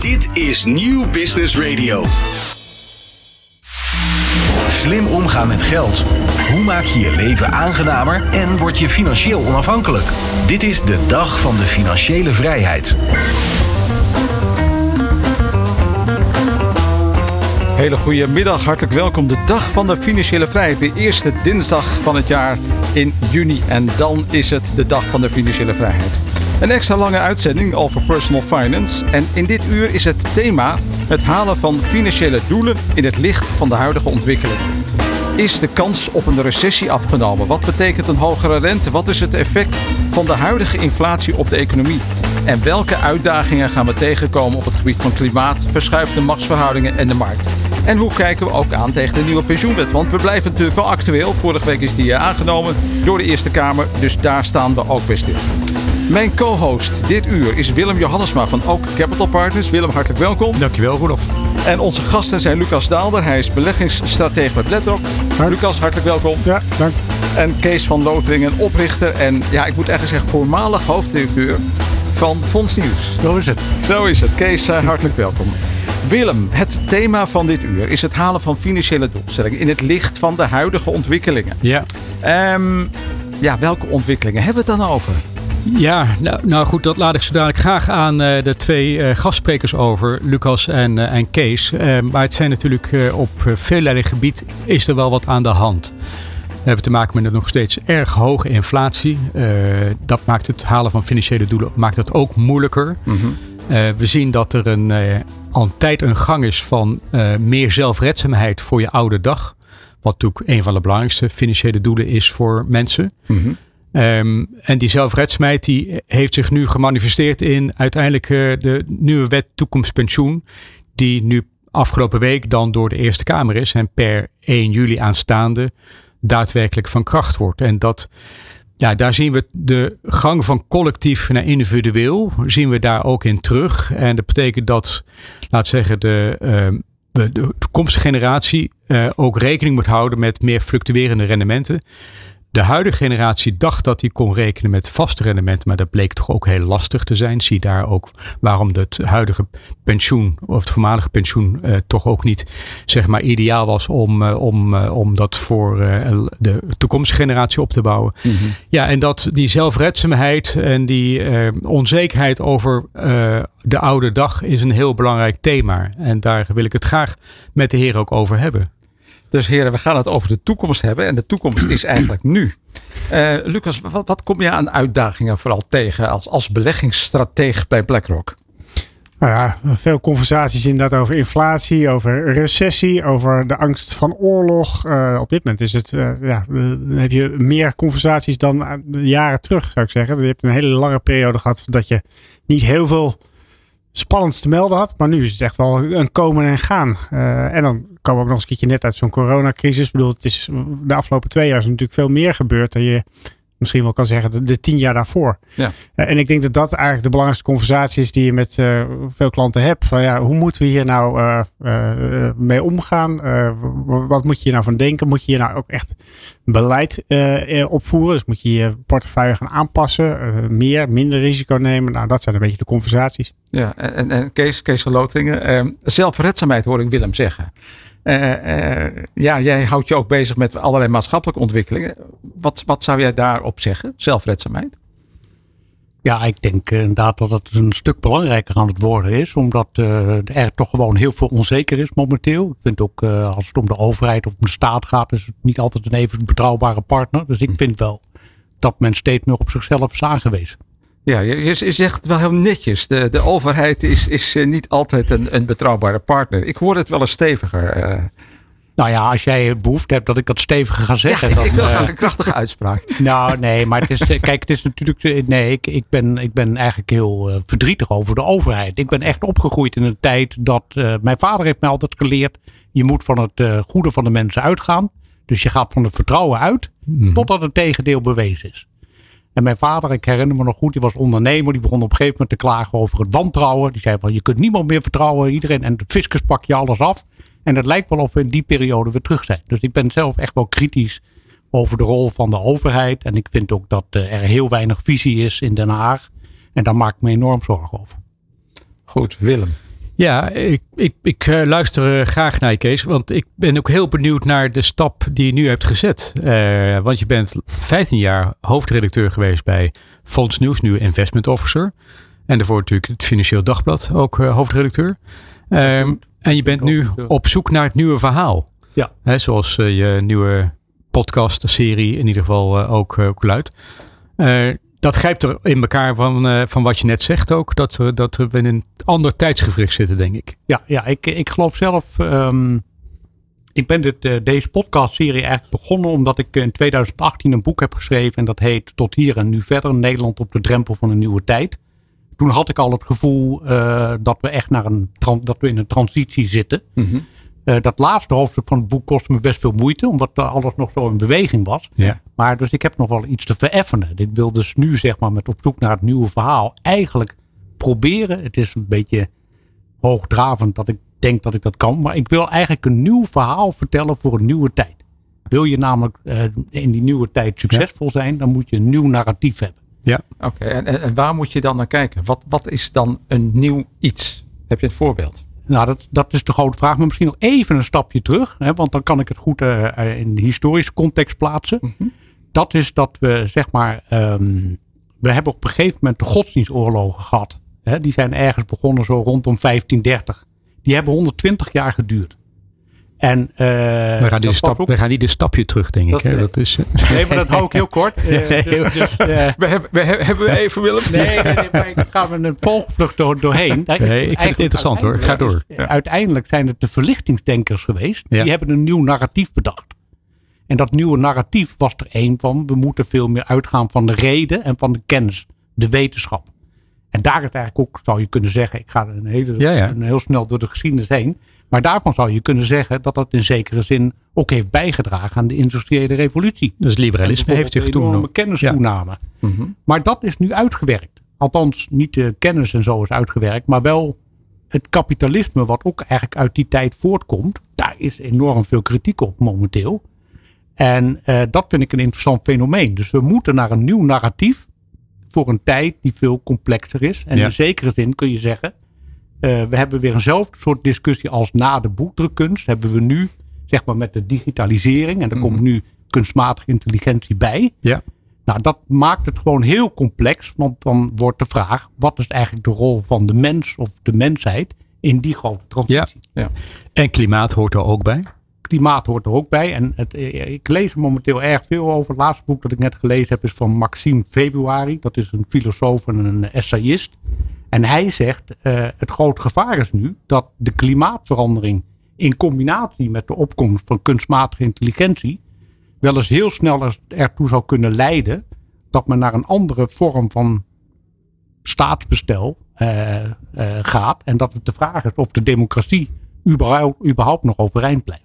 Dit is Nieuw Business Radio. Slim omgaan met geld. Hoe maak je je leven aangenamer en word je financieel onafhankelijk? Dit is de dag van de financiële vrijheid. Hele goede middag, hartelijk welkom. De dag van de financiële vrijheid. De eerste dinsdag van het jaar in juni. En dan is het de dag van de financiële vrijheid. Een extra lange uitzending over personal finance. En in dit uur is het thema het halen van financiële doelen in het licht van de huidige ontwikkelingen. Is de kans op een recessie afgenomen? Wat betekent een hogere rente? Wat is het effect van de huidige inflatie op de economie? En welke uitdagingen gaan we tegenkomen op het gebied van klimaat, verschuivende machtsverhoudingen en de markt? En hoe kijken we ook aan tegen de nieuwe pensioenwet? Want we blijven natuurlijk wel actueel. Vorige week is die eh, aangenomen door de Eerste Kamer, dus daar staan we ook bij stil. Mijn co-host dit uur is Willem Johannesma van Oak Capital Partners. Willem, hartelijk welkom. Dankjewel, Rudolf. En onze gasten zijn Lucas Daalder. Hij is beleggingsstratege met BlackRock. Lucas, hartelijk welkom. Ja, dank. En Kees van Loteringen, oprichter en ja, ik moet eigenlijk zeggen voormalig hoofddirecteur van Fonds Nieuws. Zo is het. Zo is het. Kees, eh, hartelijk welkom. Willem, het thema van dit uur is het halen van financiële doelstellingen in het licht van de huidige ontwikkelingen. Ja. Ehm, ja, welke ontwikkelingen hebben we het dan over? Ja, nou, nou goed, dat laat ik zo dadelijk graag aan uh, de twee uh, gastsprekers over, Lucas en, uh, en Kees. maar het zijn natuurlijk op veellerlei gebied is er wel wat aan de hand. We hebben te maken met een nog steeds erg hoge inflatie. dat maakt het halen van financiële doelen maakt het ook moeilijker. Mm -hmm. we zien dat er een, al een tijd een gang is van meer zelfredzaamheid voor je oude dag. Wat natuurlijk een van de belangrijkste financiële doelen is voor mensen. Mm -hmm. Um, en die zelfredzaamheid die heeft zich nu gemanifesteerd in uiteindelijk uh, de nieuwe wet toekomstpensioen. Die nu afgelopen week dan door de Eerste Kamer is en per 1 juli aanstaande daadwerkelijk van kracht wordt. En dat, ja, daar zien we de gang van collectief naar individueel, zien we daar ook in terug. En dat betekent dat, laat zeggen, de, de toekomstige generatie uh, ook rekening moet houden met meer fluctuerende rendementen. De huidige generatie dacht dat hij kon rekenen met vaste rendementen, maar dat bleek toch ook heel lastig te zijn. Zie daar ook waarom het huidige pensioen of het voormalige pensioen uh, toch ook niet zeg maar ideaal was om, uh, om, uh, om dat voor de toekomstige generatie op te bouwen. Mm -hmm. Ja, en dat die zelfredzaamheid en die onzekerheid over de oude dag is een heel belangrijk thema. En daar wil ik het graag met de heren ook over hebben. Dus heren, we gaan het over de toekomst hebben. En de toekomst is eigenlijk nu. Uh, Lucas, wat, wat, kom je aan uitdagingen vooral tegen als, als beleggingsstratege bij BlackRock? Nou ja, veel conversaties inderdaad over inflatie, over recessie, over de angst van oorlog. Uh, op dit moment is het, uh, ja, dan heb je meer conversaties dan jaren terug, zou ik zeggen. Je hebt een hele lange periode gehad dat je niet heel veel spannends te melden had. Maar nu is het echt wel een komen en gaan. Uh, en dan komen we ook nog eens een keertje net uit zo'n coronacrisis. Ik bedoel, het is de afgelopen twee jaar is natuurlijk veel meer gebeurd dan je misschien wel kan zeggen de, de tien jaar daarvoor. Ja. Uh, en ik denk dat dat eigenlijk de belangrijkste conversatie is die je met uh, veel klanten hebt. Van ja, hoe moeten we hier nou uh, mee omgaan? wat moet je hier nou van denken? Moet je hier nou ook echt beleid opvoeren? Dus moet je je portefeuille gaan aanpassen? meer, minder risico nemen? Nou, dat zijn een beetje de conversaties. Ja, en, en Kees, Kees zelfredzaamheid hoor ik Willem zeggen. Uh, uh, ja, jij houdt je ook bezig met allerlei maatschappelijke ontwikkelingen. Wat, wat zou jij daarop zeggen? Zelfredzaamheid? Ja, ik denk inderdaad dat het een stuk belangrijker aan het worden is. Omdat uh, er toch gewoon heel veel onzeker is momenteel. Ik vind ook als het om de overheid of om de staat gaat, is het niet altijd een even betrouwbare partner. Dus ik vind wel dat men steeds meer op zichzelf is aangewezen. Ja, je, je zegt wel heel netjes. De, de overheid is, is niet altijd een, een betrouwbare partner. Ik hoor het wel eens steviger. Uh. Nou ja, als jij behoefte hebt dat ik dat steviger ga zeggen. Ja, dan, ik wil graag een krachtige uitspraak. nou, nee, maar het is, kijk, het is natuurlijk. Nee, ik, ik, ben, ik ben eigenlijk heel uh, verdrietig over de overheid. Ik ben echt opgegroeid in een tijd dat. Uh, mijn vader heeft mij altijd geleerd. Je moet van het goede van de mensen uitgaan. Dus je gaat van het vertrouwen uit. Mm. Totdat het tegendeel bewezen is. En mijn vader, ik herinner me nog goed, die was ondernemer. Die begon op een gegeven moment te klagen over het wantrouwen. Die zei van je kunt niemand meer vertrouwen. Iedereen en de fiscus pak je alles af. En het lijkt wel of we in die periode weer terug zijn. Dus ik ben zelf echt wel kritisch over de rol van de overheid. En ik vind ook dat er heel weinig visie is in Den Haag. En daar maak ik me enorm zorgen over. Goed, Willem. Ja, ik, ik, ik uh, luister graag naar je, Kees. Want ik ben ook heel benieuwd naar de stap die je nu hebt gezet. Uh, want je bent 15 jaar hoofdredacteur geweest bij Fonds Nieuws, nu Investment Officer. En daarvoor natuurlijk het Financieel Dagblad, ook hoofdredacteur. Um, en je bent nu op zoek naar het nieuwe verhaal. Ja. Hè, zoals je nieuwe podcast-serie in ieder geval ook, ook luidt dat grijpt er in elkaar van, uh, van wat je net zegt ook. Dat, uh, dat we in een ander tijdsgevricht zitten, denk ik. Ja, ja ik, ik geloof zelf. Um, ik ben dit, uh, deze podcastserie eigenlijk begonnen omdat ik in 2018 een boek heb geschreven. En dat heet Tot hier en nu verder. Nederland op de drempel van een nieuwe tijd. Toen had ik al het gevoel dat we echt naar een dat we in een transitie zitten. Mm -hmm. Uh, dat laatste hoofdstuk van het boek kostte me best veel moeite, omdat alles nog zo in beweging was. Ja. Maar dus ik heb nog wel iets te vereffenen. Ik wil dus nu zeg maar met op zoek naar het nieuwe verhaal eigenlijk proberen. Het is een beetje hoogdravend dat ik denk dat ik dat kan. Maar ik wil eigenlijk een nieuw verhaal vertellen voor een nieuwe tijd. Wil je namelijk uh, in die nieuwe tijd succesvol ja. zijn, dan moet je een nieuw narratief hebben. Ja, oké. Okay. En, en waar moet je dan naar kijken? Wat, wat is dan een nieuw iets? Heb je het voorbeeld? Nou, dat, dat is de grote vraag. Maar misschien nog even een stapje terug. Hè, want dan kan ik het goed uh, in de historische context plaatsen. Mm -hmm. Dat is dat we, zeg maar, um, we hebben op een gegeven moment de godsdienstoorlogen gehad. Hè, die zijn ergens begonnen zo rondom 1530. Die hebben 120 jaar geduurd. En, uh, we, gaan die stap, we gaan niet een stapje terug, denk dat, ik. Hè? Dat is, nee, maar dat hou ik heel kort. Uh, nee, dus, dus, uh, we hebben, we hebben we even Willem? Nee, nee, nee maar ik ga er een volgvlucht door, doorheen. Nee, ik vind het interessant hoor. Ga door. Ja. Uiteindelijk zijn het de verlichtingsdenkers geweest. Ja. Die hebben een nieuw narratief bedacht. En dat nieuwe narratief was er één van. We moeten veel meer uitgaan van de reden en van de kennis. De wetenschap. En daar het eigenlijk ook, zou je kunnen zeggen. Ik ga een, hele, ja. een heel snel door de geschiedenis heen. Maar daarvan zou je kunnen zeggen dat dat in zekere zin ook heeft bijgedragen aan de industriële revolutie. Dus liberalisme heeft zich toen nog. kennistoename. Ja. Mm -hmm. Maar dat is nu uitgewerkt. Althans, niet de kennis en zo is uitgewerkt, maar wel het kapitalisme, wat ook eigenlijk uit die tijd voortkomt. Daar is enorm veel kritiek op momenteel. En uh, dat vind ik een interessant fenomeen. Dus we moeten naar een nieuw narratief voor een tijd die veel complexer is. En ja. in zekere zin kun je zeggen, uh, we hebben weer eenzelfde soort discussie als na de boekdrukkunst. Hebben we nu, zeg maar met de digitalisering. En er mm. komt nu kunstmatige intelligentie bij. Ja. Nou, dat maakt het gewoon heel complex. Want dan wordt de vraag, wat is eigenlijk de rol van de mens of de mensheid in die grote transitie? Ja. ja. En klimaat hoort er ook bij? Klimaat hoort er ook bij. En het, ik lees er momenteel erg veel over. Het laatste boek dat ik net gelezen heb is van Maxime Februari. Dat is een filosoof en een essayist. En hij zegt, uh, het groot gevaar is nu dat de klimaatverandering in combinatie met de opkomst van kunstmatige intelligentie wel eens heel snel ertoe zou kunnen leiden dat men naar een andere vorm van staatsbestel uh, uh, gaat. En dat het de vraag is of de democratie überhaupt, überhaupt nog overeind blijft.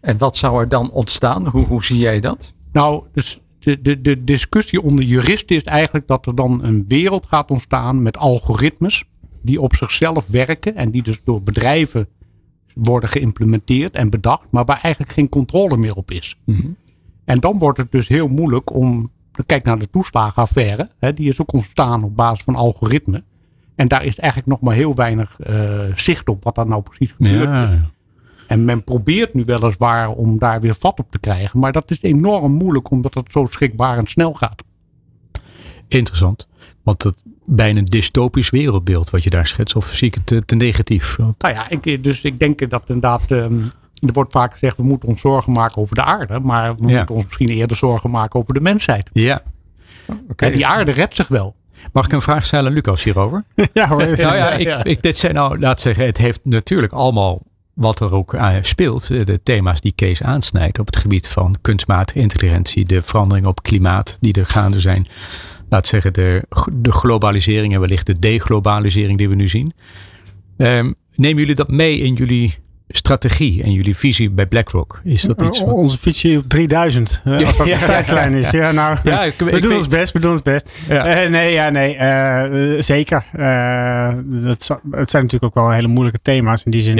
En wat zou er dan ontstaan? Hoe, hoe zie jij dat? Nou, dus de, de, de discussie onder juristen is eigenlijk dat er dan een wereld gaat ontstaan met algoritmes die op zichzelf werken en die dus door bedrijven worden geïmplementeerd en bedacht, maar waar eigenlijk geen controle meer op is. Mm -hmm. En dan wordt het dus heel moeilijk om, kijk naar de toeslagenaffaire, hè, die is ook ontstaan op basis van algoritme. En daar is eigenlijk nog maar heel weinig uh, zicht op wat daar nou precies gebeurt. Ja. En men probeert nu weliswaar om daar weer vat op te krijgen. Maar dat is enorm moeilijk omdat het zo schrikbarend snel gaat. Interessant. Want het bijna een dystopisch wereldbeeld wat je daar schetst. Of zie ik het te, te negatief? Nou ja, ik, dus ik denk dat inderdaad... Um, er wordt vaak gezegd we moeten ons zorgen maken over de aarde. Maar we ja. moeten ons misschien eerder zorgen maken over de mensheid. Ja. Okay. En die aarde redt zich wel. Mag ik een vraag stellen, Lucas, hierover? ja hoor. nou ja, ik, ik, dit zijn nou, laat zeggen, het heeft natuurlijk allemaal wat er ook uh, speelt, de thema's die Kees aansnijdt op het gebied van kunstmatige intelligentie, de veranderingen op klimaat die er gaande zijn. Laat zeggen, de, de globalisering en wellicht de deglobalisering die we nu zien. Um, nemen jullie dat mee in jullie strategie en jullie visie bij BlackRock? Is dat iets wat... Onze visie op 3000, uh, als dat ja, de tijdslijn is. Ja, nou, ja, ik, we ik doen ons best, we doen ons best. Ja. Uh, nee, ja, nee, uh, zeker. het, het zijn natuurlijk ook wel hele moeilijke thema's in die zin.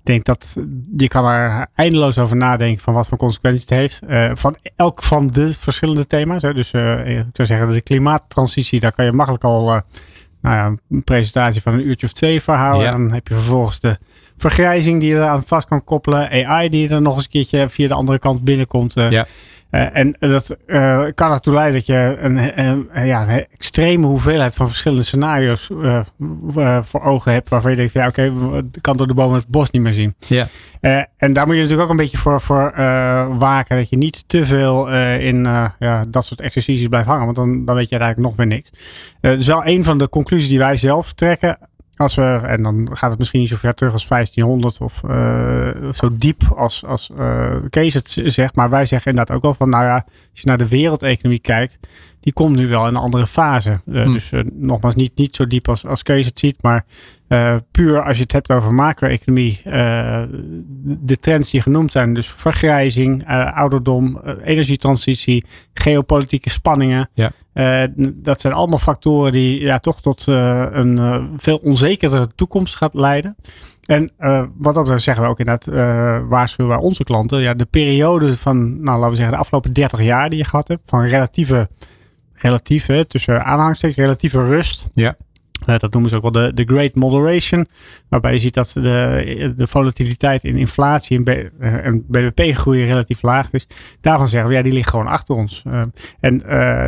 Ik denk dat je kan er eindeloos over nadenken van wat voor consequenties het heeft. Uh, van elk van de verschillende thema's. Hè. Dus uh, ik zou zeggen, de klimaattransitie, daar kan je makkelijk al uh, nou ja, een presentatie van een uurtje of twee verhouden. Ja. Dan heb je vervolgens de vergrijzing die je eraan vast kan koppelen. AI die er nog eens een keertje via de andere kant binnenkomt. eh. Ja. Eh, en dat eh, kan ertoe leiden dat je een, een- ja, een extreme hoeveelheid van verschillende scenario's eh, voor ogen hebt. Waarvan je denkt, van, ja, oké, ik kan door de bomen het bos niet meer zien. Ja. En daar moet je natuurlijk ook een beetje voor, voor waken. Dat je niet te veel in ja, dat soort exercities blijft hangen. Want dan, dan weet je eigenlijk nog weer niks. Het is wel een van de conclusies die wij zelf trekken. Als we, en dan gaat het misschien niet zo ver terug als 1500 of eh, zo diep als, als eh, Kees het zegt. Maar wij zeggen inderdaad ook wel van, nou ja, als je naar de wereldeconomie kijkt, die komt nu wel in een andere fase. Eh, Hm. Dus nogmaals, niet, niet zo diep als, als Kees het ziet, maar eh, puur als je het hebt over macro-economie, eh, de trends die genoemd zijn, dus vergrijzing, eh, ouderdom, energietransitie, geopolitieke spanningen. Ja. Dat zijn allemaal factoren die ja, toch tot een veel onzekerdere toekomst gaat leiden. En wat dat betreft zeggen we ook inderdaad, waarschuwen wij onze klanten. Ja, de periode van, nou laten we zeggen, de afgelopen 30 jaar die je gehad hebt, van relatieve, relatieve tussen aanhalingstekens, relatieve rust. Ja. Eh, dat noemen ze ook wel de, de Great Moderation. Waarbij je ziet dat de, de volatiliteit in inflatie en, eh, en BBP-groei relatief laag is. Daarvan zeggen we, ja, die ligt gewoon achter ons. Eh, en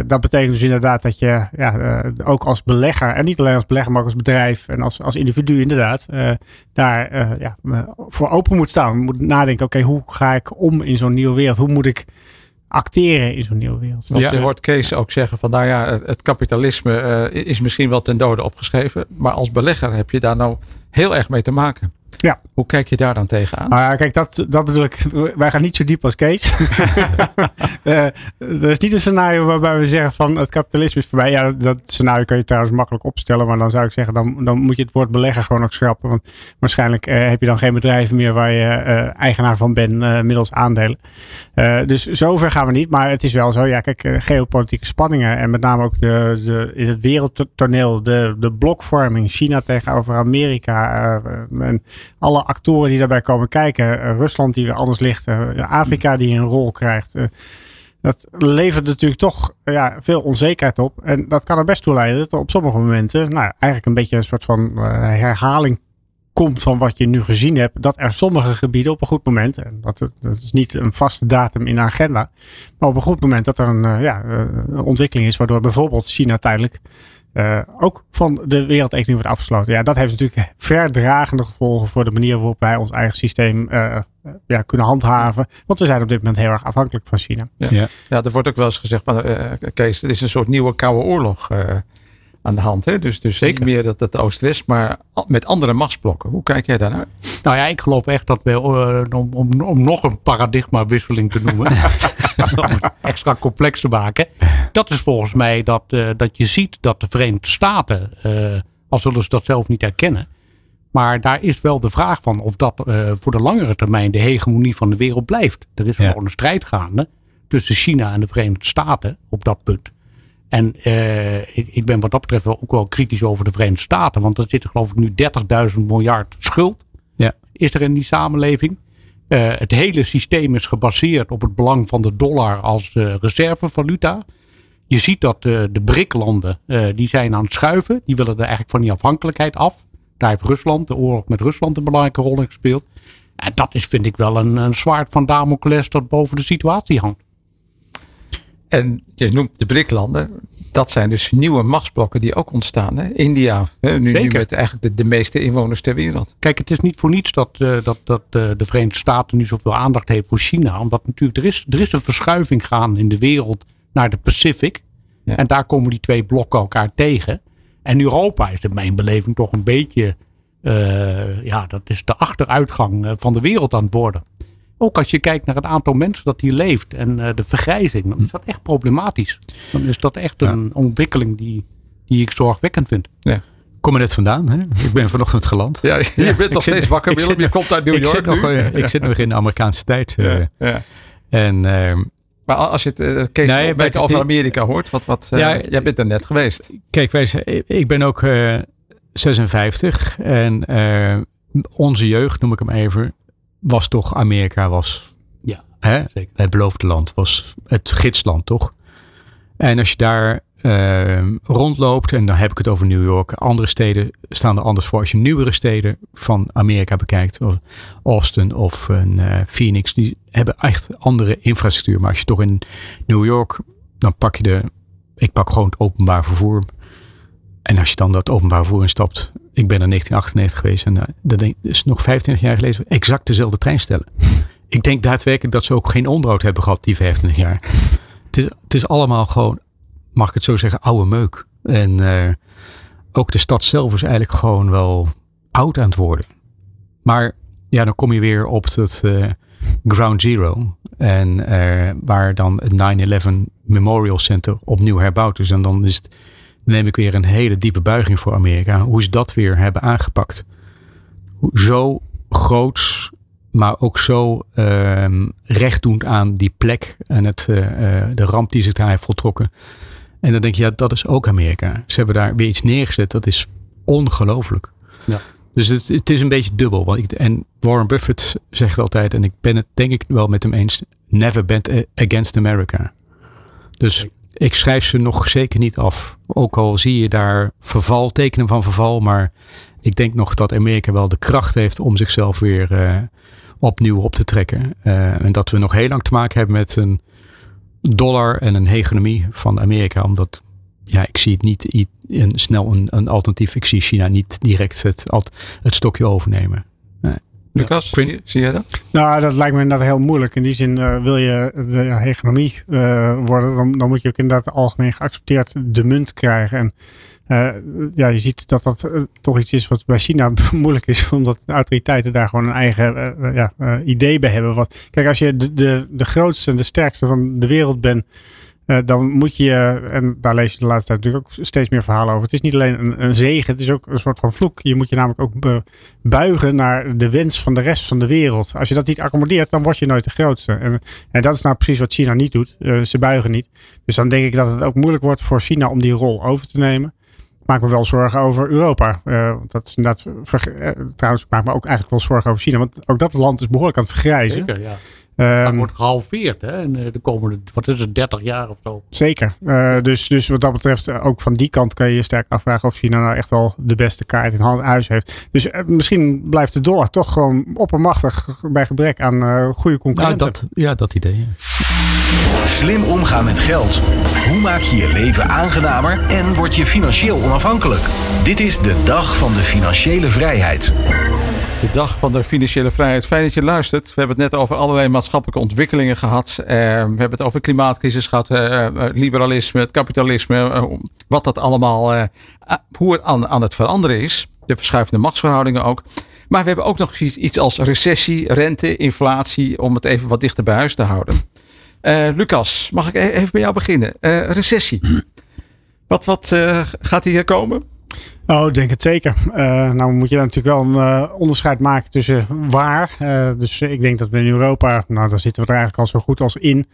dat betekent dus inderdaad dat je ja, ook als belegger, en niet alleen als belegger, maar ook als bedrijf en als, als individu inderdaad, daar ja, voor open moet staan. Moet nadenken, oké, hoe ga ik om in zo'n nieuwe wereld? Hoe moet ik acteren in zo'n nieuwe wereld? Ja. je hoort Kees ook zeggen van nou ja, het, het kapitalisme eh, is misschien wel ten dode opgeschreven. Maar als belegger heb je daar nou heel erg mee te maken. Ja. Hoe kijk je daar dan tegenaan? Nou ja, kijk, dat, dat bedoel ik. Wij gaan niet zo diep als Kees. Eh, dat is niet een scenario waarbij we zeggen van het kapitalisme is voorbij. Ja, dat, dat scenario kan je trouwens makkelijk opstellen. Maar dan zou ik zeggen, dan, dan moet je het woord beleggen gewoon ook schrappen. Want waarschijnlijk eh, heb je dan geen bedrijven meer waar je eh, eigenaar van bent middels aandelen. Dus zover gaan we niet. Maar het is wel zo, ja, kijk, geopolitieke spanningen. En met name ook de, de, in het wereldtoneel, de, de blokvorming. China tegenover Amerika. en alle actoren die daarbij komen kijken. eh, Rusland die weer anders ligt. eh, Afrika die een rol krijgt. eh, dat levert natuurlijk toch ja, veel onzekerheid op. En dat kan er best toe leiden dat er op sommige momenten, nou, eigenlijk een beetje een soort van herhaling komt van wat je nu gezien hebt. Dat er sommige gebieden op een goed moment, en dat, is niet een vaste datum in de agenda, maar op een goed moment dat er een, ja, een ontwikkeling is waardoor bijvoorbeeld China tijdelijk eh, ook van de wereldeconomie wordt afgesloten. Ja, dat heeft natuurlijk verdragende gevolgen voor de manier waarop wij ons eigen systeem eh, eh, ja, kunnen handhaven. Want we zijn op dit moment heel erg afhankelijk van China. Ja, er wordt ook wel eens gezegd, van, eh, Kees, er is een soort nieuwe koude oorlog eh, aan de hand. Hè? Dus, dus Zeker. meer dat het Oost-West, maar met andere machtsblokken. Hoe kijk jij daarnaar? Nou ja, ik geloof echt dat we, eh, om, om, om nog een paradigmawisseling te noemen, om het extra complex te maken. Dat is volgens mij dat, eh, dat je ziet dat de Verenigde Staten, eh, al zullen ze dat zelf niet herkennen, maar daar is wel de vraag van of dat voor de langere termijn de hegemonie van de wereld blijft. Er is Ja. gewoon een strijd gaande tussen China en de Verenigde Staten op dat punt. En eh, ik, ik ben wat dat betreft wel ook wel kritisch over de Verenigde Staten. Want er zitten geloof ik nu 30.000 miljard schuld. Ja. Is er in die samenleving. Eh, het hele systeem is gebaseerd op het belang van de dollar als eh, reservevaluta. Je ziet dat de BRIC-landen, die zijn aan het schuiven. Die willen er eigenlijk van die afhankelijkheid af. Daar heeft Rusland, de oorlog met Rusland, een belangrijke rol in gespeeld. En dat is vind ik wel een, een zwaard van Damocles dat boven de situatie hangt. En je noemt de BRIC-landen. Dat zijn dus nieuwe machtsblokken die ook ontstaan. Hè? India, hè? Nu, nu met eigenlijk de, de meeste inwoners ter wereld. Kijk, het is niet voor niets dat, eh, dat, dat eh, de Verenigde Staten nu zoveel aandacht heeft voor China. Omdat natuurlijk er is, er is een verschuiving gaan in de wereld naar de Pacific. Ja. En daar komen die twee blokken elkaar tegen. En Europa is in mijn beleving toch een beetje, eh, ja, dat is de achteruitgang van de wereld aan het worden. Ook als je kijkt naar het aantal mensen dat hier leeft en eh, de vergrijzing, dan is dat echt problematisch. Dan is dat echt een ontwikkeling die, die ik zorgwekkend vind. Ik kom er net vandaan. Hè? Ik ben vanochtend geland. Ja, je bent nog Ik zit- steeds wakker, ik Willem. zit Je nog- komt uit New ik York zit, nog, nu. eh, ik zit nog in de Amerikaanse tijd. eh, Ja, ja. En ehm, Maar als je het uh, Kees Nee, het- over Amerika hoort, wat, wat, eh, Ja, jij bent er net geweest. Kijk, wij, ik ben ook eh, 56 en eh, onze jeugd, noem ik hem even, was toch Amerika was Ja, hè? zeker. het beloofde land, was het gidsland toch? En als je daar ehm, rondloopt, en dan heb ik het over New York, andere steden staan er anders voor. Als je nieuwere steden van Amerika bekijkt, of Austin of een, eh, Phoenix, die hebben echt andere infrastructuur. Maar als je toch in New York, dan pak je de, ik pak gewoon het openbaar vervoer. En als je dan dat openbaar vervoer instapt, ik ben in 1998 geweest en uh, dat denk, is nog 25 jaar geleden exact dezelfde treinstellen. Ik denk daadwerkelijk dat ze ook geen onderhoud hebben gehad die 25 jaar. Het is, het is allemaal gewoon, mag ik het zo zeggen, oude meuk. En uh, ook de stad zelf is eigenlijk gewoon wel oud aan het worden. Maar ja, dan kom je weer op het uh, Ground Zero. En uh, waar dan het 9-11 Memorial Center opnieuw herbouwd is. En dan is het, neem ik weer een hele diepe buiging voor Amerika. Hoe ze dat weer hebben aangepakt. Zo groots maar ook zo uh, rechtdoend aan die plek en het, uh, de ramp die zich daar heeft voltrokken. En dan denk je, ja, dat is ook Amerika. Ze hebben daar weer iets neergezet, dat is ongelooflijk. Ja. Dus het, het, is een beetje dubbel. Want ik, en Warren Buffett zegt altijd, en ik ben het denk ik wel met hem eens, never bent against America. Dus ik schrijf ze nog zeker niet af. Ook al zie je daar verval, tekenen van verval, maar ik denk nog dat Amerika wel de kracht heeft om zichzelf weer uh, opnieuw op te trekken. Uh, en dat we nog heel lang te maken hebben met een dollar en een hegemonie van Amerika. Omdat ja, ik zie het niet een, snel een, een alternatief. Ik zie China niet direct het, het stokje overnemen. Lucas, ja. zie jij dat? Nou, dat lijkt me inderdaad heel moeilijk. In die zin, uh, wil je de hegemonie uh, worden, dan, dan, moet je ook inderdaad algemeen geaccepteerd de munt krijgen. En uh, ja, je ziet dat dat toch iets is wat bij China moeilijk is, omdat de autoriteiten daar gewoon een eigen ja, idee bij hebben. Wat, kijk, als je de, de, de grootste en de sterkste van de wereld bent, dan moet je, en daar lees je de laatste tijd natuurlijk ook steeds meer verhalen over. Het is niet alleen een, een zegen, het is ook een soort van vloek. Je moet je namelijk ook buigen naar de wens van de rest van de wereld. Als je dat niet accommodeert, dan word je nooit de grootste. En, en dat is nou precies wat China niet doet. ze buigen niet. Dus dan denk ik dat het ook moeilijk wordt voor China om die rol over te nemen maak me wel zorgen over Europa. Uh, dat trouwens, ik maak me ook eigenlijk wel zorgen over China. Want ook dat land is behoorlijk aan het vergrijzen. Ja. Um, dat wordt gehalveerd hè, in de komende, wat is het, 30 jaar of zo. Zeker. Uh, dus, dus wat dat betreft, ook van die kant kan je je sterk afvragen of China nou echt wel de beste kaart in huis heeft. Dus misschien blijft de dollar toch gewoon oppermachtig bij gebrek aan goede concurrenten. Nou, dat, ja, dat idee. Ja. Slim omgaan met geld. Hoe maak je je leven aangenamer en word je financieel onafhankelijk? Dit is de dag van de financiële vrijheid. De dag van de financiële vrijheid. Fijn dat je luistert. We hebben het net over allerlei maatschappelijke ontwikkelingen gehad. Uh, we hebben het over klimaatcrisis gehad, uh, liberalisme, het kapitalisme. wat dat allemaal, hoe het aan, aan het veranderen is. De verschuivende machtsverhoudingen ook. Maar we hebben ook nog iets, iets als recessie, rente, inflatie, om het even wat dichter bij huis te houden. Lucas, mag ik e-, even bij jou beginnen? Recessie. Wat, wat gaat hier komen? Oh, ik denk het zeker. nou moet je natuurlijk wel een onderscheid maken tussen waar. dus ik denk dat we in Europa, nou daar zitten we er eigenlijk al zo goed als in.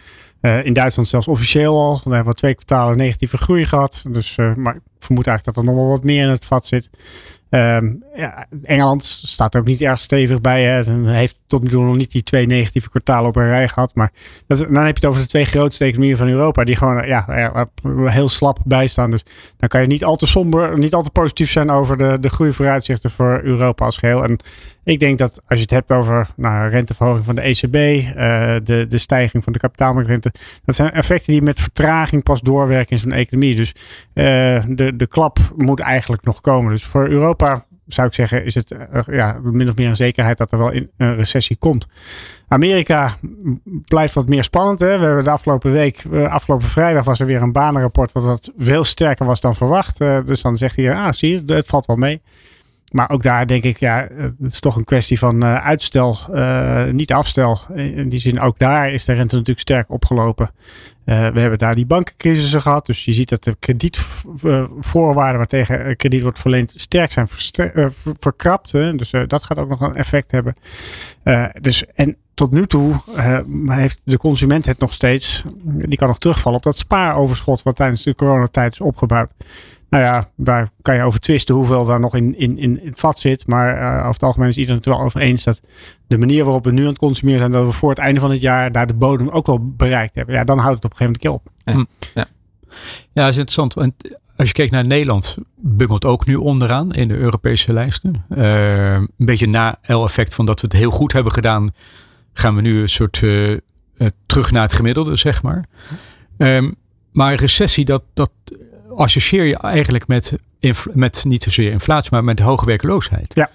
in Duitsland zelfs officieel al. We hebben twee kwartalen negatieve groei gehad. Dus, maar ik vermoed eigenlijk dat er nog wel wat meer in het vat zit. Um, ja, Engeland staat ook niet erg stevig bij. Hè. Heeft tot nu toe nog niet die twee negatieve kwartalen op een rij gehad. Maar dan heb je het over de twee grootste economieën van Europa. Die gewoon ja, heel slap bij staan. Dus dan kan je niet al te somber, niet al te positief zijn over de, de groeivooruitzichten voor Europa als geheel. En ik denk dat als je het hebt over nou, renteverhoging van de ECB, uh, de, de stijging van de kapitaalmarktrente. Dat zijn effecten die met vertraging pas doorwerken in zo'n economie. Dus uh, de, de klap moet eigenlijk nog komen. Dus voor Europa zou ik zeggen, is het uh, ja, min of meer een zekerheid dat er wel in een recessie komt. Amerika blijft wat meer spannend. Hè? We hebben de afgelopen week, afgelopen vrijdag was er weer een banenrapport wat, wat veel sterker was dan verwacht. Uh, dus dan zegt hij, ah zie je, het valt wel mee. Maar ook daar denk ik, ja, het is toch een kwestie van uh, uitstel, uh, niet afstel. In die zin, ook daar is de rente natuurlijk sterk opgelopen. Uh, we hebben daar die bankencrisis gehad. Dus je ziet dat de kredietvoorwaarden waartegen krediet wordt verleend sterk zijn verkrapt. Hè? Dus dat gaat ook nog een effect hebben. dus, en tot nu toe heeft de consument het nog steeds, die kan nog terugvallen op dat spaaroverschot wat tijdens de coronatijd is opgebouwd. Nou ja, daar kan je over twisten hoeveel daar nog in, in, in het vat zit. Maar uh, over het algemeen is iedereen het wel over eens dat de manier waarop we nu aan het consumeren zijn, dat we voor het einde van het jaar daar de bodem ook wel bereikt hebben. Ja, dan houdt het op een gegeven moment op. Ja. ja. Ja, dat is interessant. Als je kijkt naar Nederland, bungelt ook nu onderaan in de Europese lijsten. Uh, een beetje na L-effect van dat we het heel goed hebben gedaan, gaan we nu een soort uh, terug naar het gemiddelde, zeg maar. Um, maar recessie, dat, dat associeer je eigenlijk met, met niet zozeer inflatie, maar met hoge werkloosheid. Ja.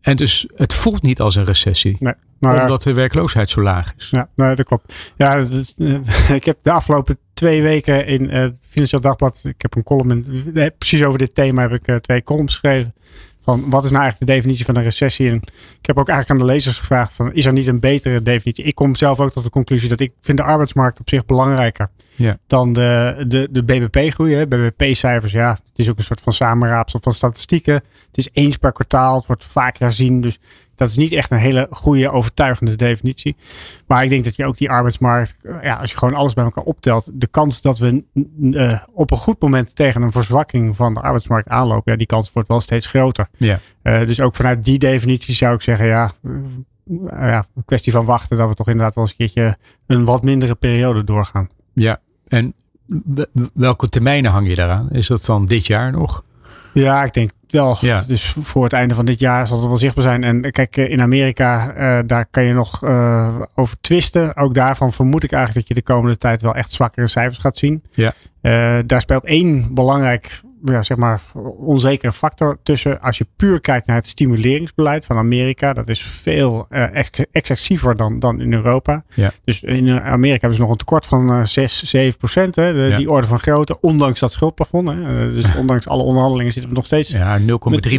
En dus het voelt niet als een recessie. Nee. Maar, omdat de werkloosheid zo laag is. Ja, nee, dat klopt. Ja, dat is, ik heb de afgelopen twee weken in het Financieel Dagblad, ik heb een column, in, precies over dit thema heb ik twee columns geschreven. Van wat is nou eigenlijk de definitie van een recessie? En ik heb ook eigenlijk aan de lezers gevraagd: van, is er niet een betere definitie? Ik kom zelf ook tot de conclusie dat ik vind de arbeidsmarkt op zich belangrijker ja. dan de, de, de BBP-groei. BBP-cijfers, ja, het is ook een soort van samenraapsel van statistieken. Het is eens per kwartaal, het wordt vaak herzien. Dus dat is niet echt een hele goede, overtuigende definitie. Maar ik denk dat je ook die arbeidsmarkt, ja, als je gewoon alles bij elkaar optelt, de kans dat we uh, op een goed moment tegen een verzwakking van de arbeidsmarkt aanlopen, ja, die kans wordt wel steeds groter. Ja. Uh, dus ook vanuit die definitie zou ik zeggen, ja, ja, een kwestie van wachten dat we toch inderdaad wel eens een keertje een wat mindere periode doorgaan. Ja, en welke termijnen hang je daaraan? Is dat dan dit jaar nog? Ja, ik denk wel. Ja. Dus voor het einde van dit jaar zal het wel zichtbaar zijn. En kijk, in Amerika, uh, daar kan je nog uh, over twisten. Ook daarvan vermoed ik eigenlijk dat je de komende tijd wel echt zwakkere cijfers gaat zien. Ja. Uh, daar speelt één belangrijk ja, zeg maar, onzekere factor tussen. Als je puur kijkt naar het stimuleringsbeleid van Amerika, dat is veel uh, ex excessiever dan, dan in Europa. Ja. Dus in Amerika hebben ze nog een tekort van uh, 6, 7 procent. Hè, de, Ja. Die orde van grootte, ondanks dat schuldplafond. Hè. Uh, dus ondanks alle onderhandelingen zitten we nog steeds. Ja, 0,3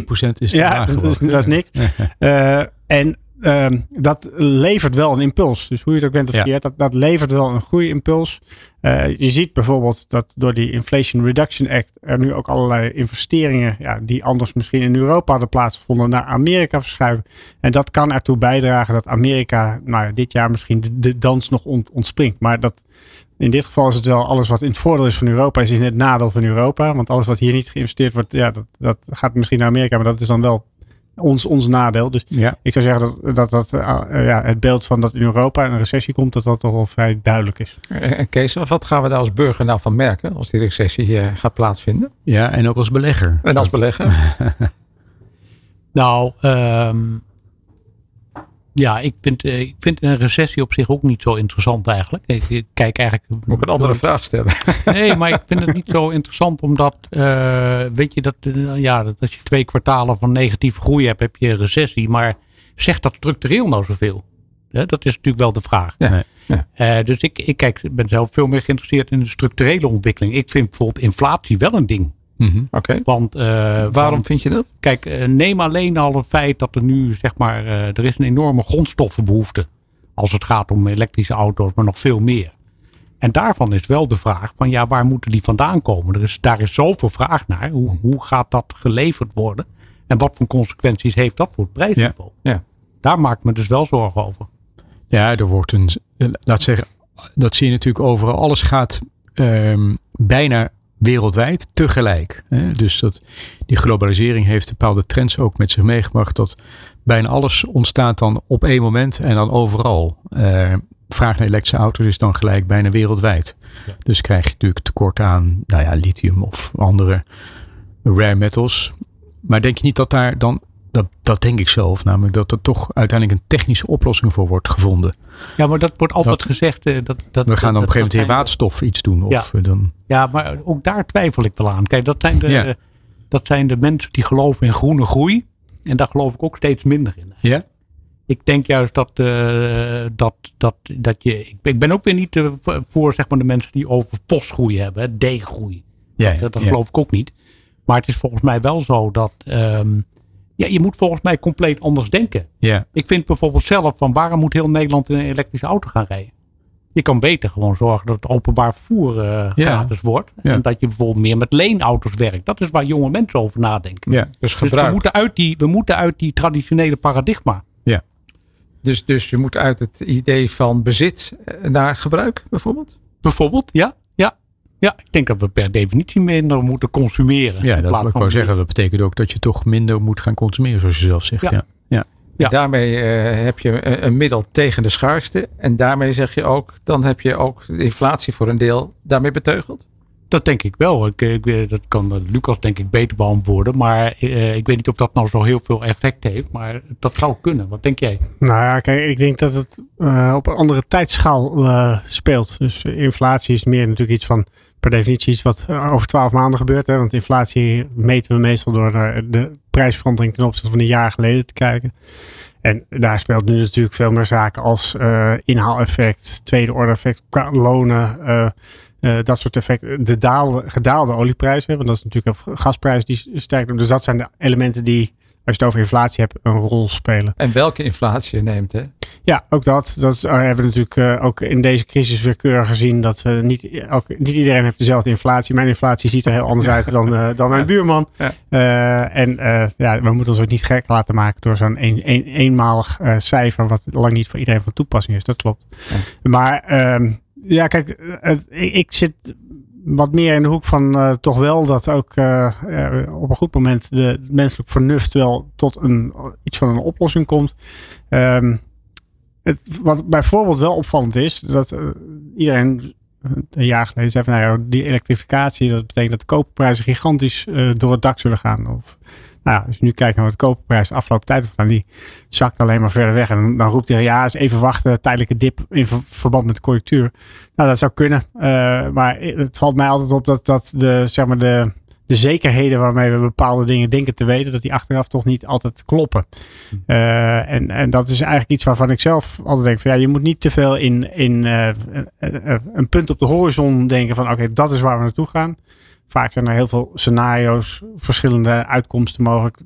procent is te Ja, laag dat is, dat is niks. Uh, en um, dat levert wel een impuls. Dus hoe je het ook bent of Ja. verkeerd, dat, dat levert wel een groeiimpuls. Uh, je ziet bijvoorbeeld dat door die Inflation Reduction Act er nu ook allerlei investeringen ja, die anders misschien in Europa hadden plaatsgevonden naar Amerika verschuiven. En dat kan ertoe bijdragen dat Amerika nou, ja, dit jaar misschien de, de dans nog ont, ontspringt. Maar dat, in dit geval is het wel alles wat in het voordeel is van Europa, is in het nadeel van Europa. Want alles wat hier niet geïnvesteerd wordt, ja, dat, dat gaat misschien naar Amerika, maar dat is dan wel ons, ons nadeel. Dus Ja. ik zou zeggen dat, dat, dat uh, ja, het beeld van dat in Europa een recessie komt, dat dat toch wel vrij duidelijk is. En Kees, wat gaan we daar als burger nou van merken als die recessie uh, gaat plaatsvinden? Ja, en ook als belegger. En als belegger? nou, um, ja, ik vind, uh, ik vind een recessie op zich ook niet zo interessant eigenlijk. Ik, kijk eigenlijk. Moet ik een andere vraag stellen? Nee, maar ik vind het niet zo interessant omdat, uh, weet je, dat, uh, ja, dat als je twee kwartalen van negatieve groei hebt, heb je een recessie. Maar zegt dat structureel nou zoveel? Hè, dat is natuurlijk wel de vraag. Ja, ja. Uh, dus ik, ik kijk, ben zelf veel meer geïnteresseerd in de structurele ontwikkeling. Ik vind bijvoorbeeld inflatie wel een ding. Mm -hmm. Oké. Okay. Want uh, waarom want, vind je dat? Kijk, uh, neem alleen al het feit dat er nu, zeg maar, uh, er is een enorme grondstoffenbehoefte. Als het gaat om elektrische auto's, maar nog veel meer. En daarvan is wel de vraag van ja, waar moeten die vandaan komen? Er is, daar is zoveel vraag naar. Hoe, hoe gaat dat geleverd worden? En wat voor consequenties heeft dat voor het prijsniveau? Ja. Ja. Daar maak ik me dus wel zorgen over. Ja, er wordt een, laat zeggen, dat zie je natuurlijk overal. Alles gaat um, bijna wereldwijd tegelijk. Hè? Dus dat, die globalisering heeft bepaalde trends ook met zich meegebracht. Dat bijna alles ontstaat dan op één moment en dan overal. Uh, vraag naar elektrische auto's is dan gelijk bijna wereldwijd. Ja. Dus krijg je natuurlijk tekort aan nou ja, lithium of andere rare metals. Maar denk je niet dat daar dan, dat, dat denk ik zelf namelijk, dat er toch uiteindelijk een technische oplossing voor wordt gevonden. Ja, maar dat wordt altijd dat, gezegd. Uh, dat, dat, we gaan dan op een gegeven moment in waterstof iets doen. Of ja. dan... ja, maar ook daar twijfel ik wel aan. Kijk, dat zijn de, ja. dat zijn de mensen die geloven in groene groei. En daar geloof ik ook steeds minder in. Ja? Ik denk juist dat, uh, dat, dat, dat je. Ik ben, ook weer niet uh, voor zeg maar, de mensen die over postgroei hebben, D-groei. Ja, dat dat ja. geloof ik ook niet. Maar het is volgens mij wel zo dat. Um, ja, je moet volgens mij compleet anders denken. Ja. Ik vind bijvoorbeeld zelf van waarom moet heel Nederland in een elektrische auto gaan rijden? Je kan beter gewoon zorgen dat het openbaar vervoer uh, Ja. gratis wordt. Ja. En dat je bijvoorbeeld meer met leenauto's werkt. Dat is waar jonge mensen over nadenken. Ja. Dus Dus we gebruik. moeten, uit die, we moeten uit die traditionele paradigma. Dus, dus je moet uit het idee van bezit naar gebruik bijvoorbeeld? Bijvoorbeeld, ja. Ja, ik denk dat we per definitie minder moeten consumeren. Ja, dat wil ik wel zeggen. Dat betekent ook dat je toch minder moet gaan consumeren, zoals je zelf zegt. Ja. Ja. Ja. Ja. En daarmee uh, heb je een, een, middel tegen de schaarste. En daarmee zeg je ook, dan heb je ook de inflatie voor een deel daarmee beteugeld. Dat denk ik wel. Ik, ik, dat kan Lucas denk ik beter beantwoorden. Maar uh, ik weet niet of dat nou zo heel veel effect heeft. Maar dat zou kunnen. Wat denk jij? Nou ja, kijk, ik denk dat het uh, op een andere tijdschaal uh, speelt. Dus inflatie is meer natuurlijk iets van per definitie iets wat over twaalf maanden gebeurt. Hè? Want inflatie meten we meestal door de prijsverandering ten opzichte van een jaar geleden te kijken. En daar speelt nu natuurlijk veel meer zaken als inhaaleffect, tweede orde effect, lonen, uh, dat soort effecten. De daalde, gedaalde olieprijs. want dat is natuurlijk een gasprijs die stijgt. Dus dat zijn de elementen die, als je het over inflatie hebt, een rol spelen. En welke inflatie je neemt, hè? Ja, ook dat. Dat uh, hebben we natuurlijk uh, ook in deze crisis weer keurig gezien. Dat uh, niet, ook, niet iedereen heeft dezelfde inflatie. Mijn inflatie ziet er heel anders uit dan, dan mijn buurman. Ja. en ja, we moeten ons ook niet gek laten maken door zo'n een, een, eenmalig cijfer. Wat lang niet voor iedereen van toepassing is. Dat klopt. Ja. Maar ehm, ja, kijk, ik, zit wat meer in de hoek van uh, toch wel dat ook uh, op een goed moment de menselijk vernuft wel tot een, iets van een oplossing komt. Um, het, wat bijvoorbeeld wel opvallend is, dat uh, iedereen een jaar geleden zei van nou ja, die elektrificatie, dat betekent dat de koopprijzen gigantisch door het dak zullen gaan. Of nou, als je nu kijkt naar wat de koperprijs de afgelopen tijd heeft die zakt alleen maar verder weg. En dan roept hij, ja, eens even wachten, tijdelijke dip in verband met de conjunctuur. Nou, dat zou kunnen. Maar het valt mij altijd op dat, dat de, zeg maar de, de zekerheden waarmee we bepaalde dingen denken te weten, dat die achteraf toch niet altijd kloppen. Uh, en, en dat is eigenlijk iets waarvan ik zelf altijd denk van ja, je moet niet te veel in, in uh, een punt op de horizon denken van oké, dat is waar we naartoe gaan. Vaak zijn er heel veel scenario's, verschillende uitkomsten mogelijk.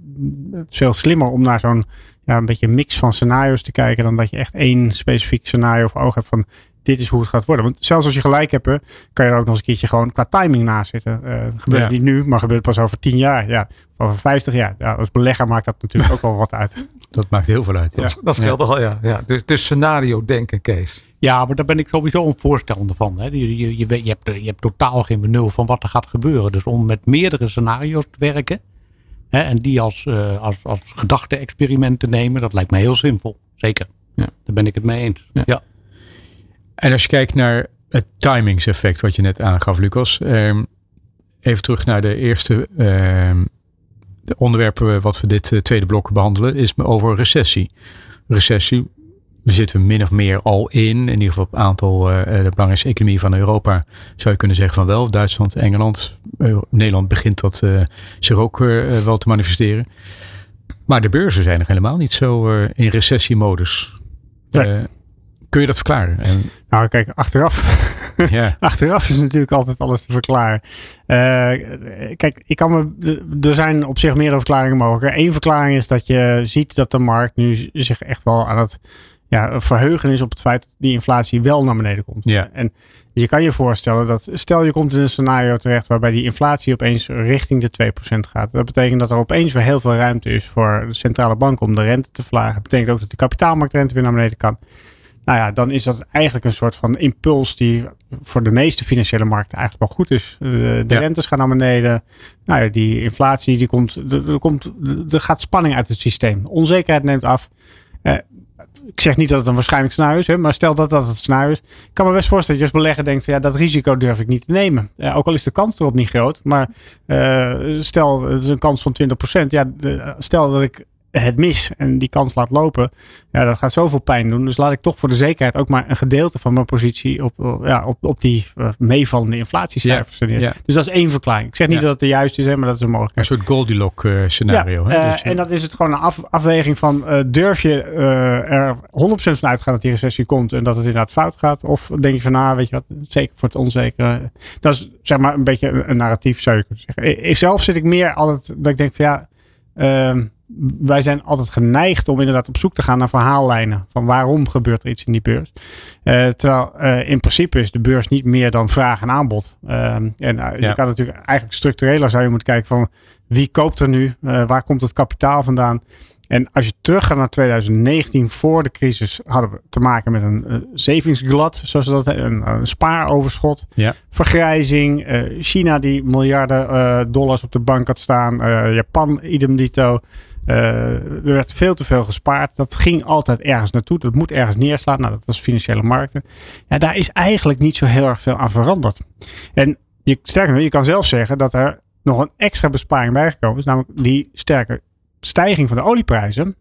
Het is veel slimmer om naar zo'n ja, een beetje mix van scenario's te kijken dan dat je echt één specifiek scenario voor ogen hebt van dit is hoe het gaat worden. Want zelfs als je gelijk hebt, kan je er ook nog eens een keertje gewoon qua timing naast zitten. Uh, gebeurt ja. niet nu, maar gebeurt pas over tien jaar. Ja, over vijftig jaar. Ja, als belegger maakt dat natuurlijk ook wel wat uit. Dat maakt heel veel uit. Dat, dat scheelt al, ja. ja. Dus, dus scenario denken, Kees. Ja, maar daar ben ik sowieso een voorstander van. Hè. Je, je, je, je, hebt, je hebt totaal geen benul van wat er gaat gebeuren. Dus om met meerdere scenario's te werken hè, en die als, uh, als, als gedachte-experiment te nemen, dat lijkt mij heel zinvol. Zeker. Ja. Daar ben ik het mee eens. Ja. En als je kijkt naar het timingseffect wat je net aangaf, Lucas. Um, even terug naar de eerste uh, de onderwerpen wat we dit uh, tweede blok behandelen, is over recessie. Recessie we zitten min of meer al in. In ieder geval op een aantal uh, de belangrijkste economieën van Europa. Zou je kunnen zeggen van wel. Duitsland, Engeland, uh, Nederland begint dat zich ook wel te manifesteren. Maar de beurzen zijn nog helemaal niet zo in recessiemodus. Nee. Kun je dat verklaren? En... Nou, kijk, achteraf. ja. achteraf is natuurlijk altijd alles te verklaren. kijk, ik kan me, er zijn op zich meerdere verklaringen mogelijk. Eén verklaring is dat je ziet dat de markt nu zich echt wel aan het ja, verheugen is op het feit dat die inflatie wel naar beneden komt. Ja. En je kan je voorstellen dat, stel je komt in een scenario terecht waarbij die inflatie opeens richting de 2% gaat. Dat betekent dat er opeens weer heel veel ruimte is voor de centrale bank om de rente te verlagen. Dat betekent ook dat de kapitaalmarktrente weer naar beneden kan. Nou ja, dan is dat eigenlijk een soort van impuls die voor de meeste financiële markten eigenlijk wel goed is. De, de rentes gaan naar beneden. Nou ja, die inflatie, die komt, er, komt, er gaat spanning uit het systeem. Onzekerheid neemt af. Eh, ik zeg niet dat het een waarschijnlijk scenario is, hè, maar stel dat dat het scenario is. Ik kan me best voorstellen dat je als belegger denkt van ja, dat risico durf ik niet te nemen. ook al is de kans erop niet groot, maar uh, stel het is een kans van 20%. Ja, stel dat ik het mis en die kans laat lopen, ja, dat gaat zoveel pijn doen. Dus laat ik toch voor de zekerheid ook maar een gedeelte van mijn positie op, ja, op, op die uh, meevallende inflatiecijfers. Ja, Dus dat is één verklaring. Ik zeg niet dat het de juiste is, maar dat is een mogelijkheid. Een soort Goldilocks uh, scenario. hè? Dus, en dat is het gewoon een af, afweging van durf je er 100% van uitgaan dat die recessie komt en dat het inderdaad fout gaat? Of denk je van nou, weet je wat, zeker voor het onzekere. Dat is zeg maar een beetje een, een narratief zou je kunnen zeggen. Ik, zelf zit ik meer altijd dat ik denk van ja, uh, wij zijn altijd geneigd om inderdaad op zoek te gaan naar verhaallijnen. Van waarom gebeurt er iets in die beurs. Uh, terwijl uh, in principe is de beurs niet meer dan vraag en aanbod. Uh, en uh, je kan natuurlijk eigenlijk structureler zou je moeten kijken van wie koopt er nu? waar komt het kapitaal vandaan? En als je teruggaat naar 2019, voor de crisis, hadden we te maken met een uh, savingsglat, zoals dat een, een spaaroverschot, ja. vergrijzing, uh, China die miljarden uh, dollars op de bank had staan, Japan idem dito. Uh, er werd veel te veel gespaard. Dat ging altijd ergens naartoe. Dat moet ergens neerslaan. Nou, dat was financiële markten. Ja, daar is eigenlijk niet zo heel erg veel aan veranderd. En Je, sterker nog, je kan zelf zeggen dat er nog een extra besparing bijgekomen is. Namelijk die sterke stijging van de olieprijzen.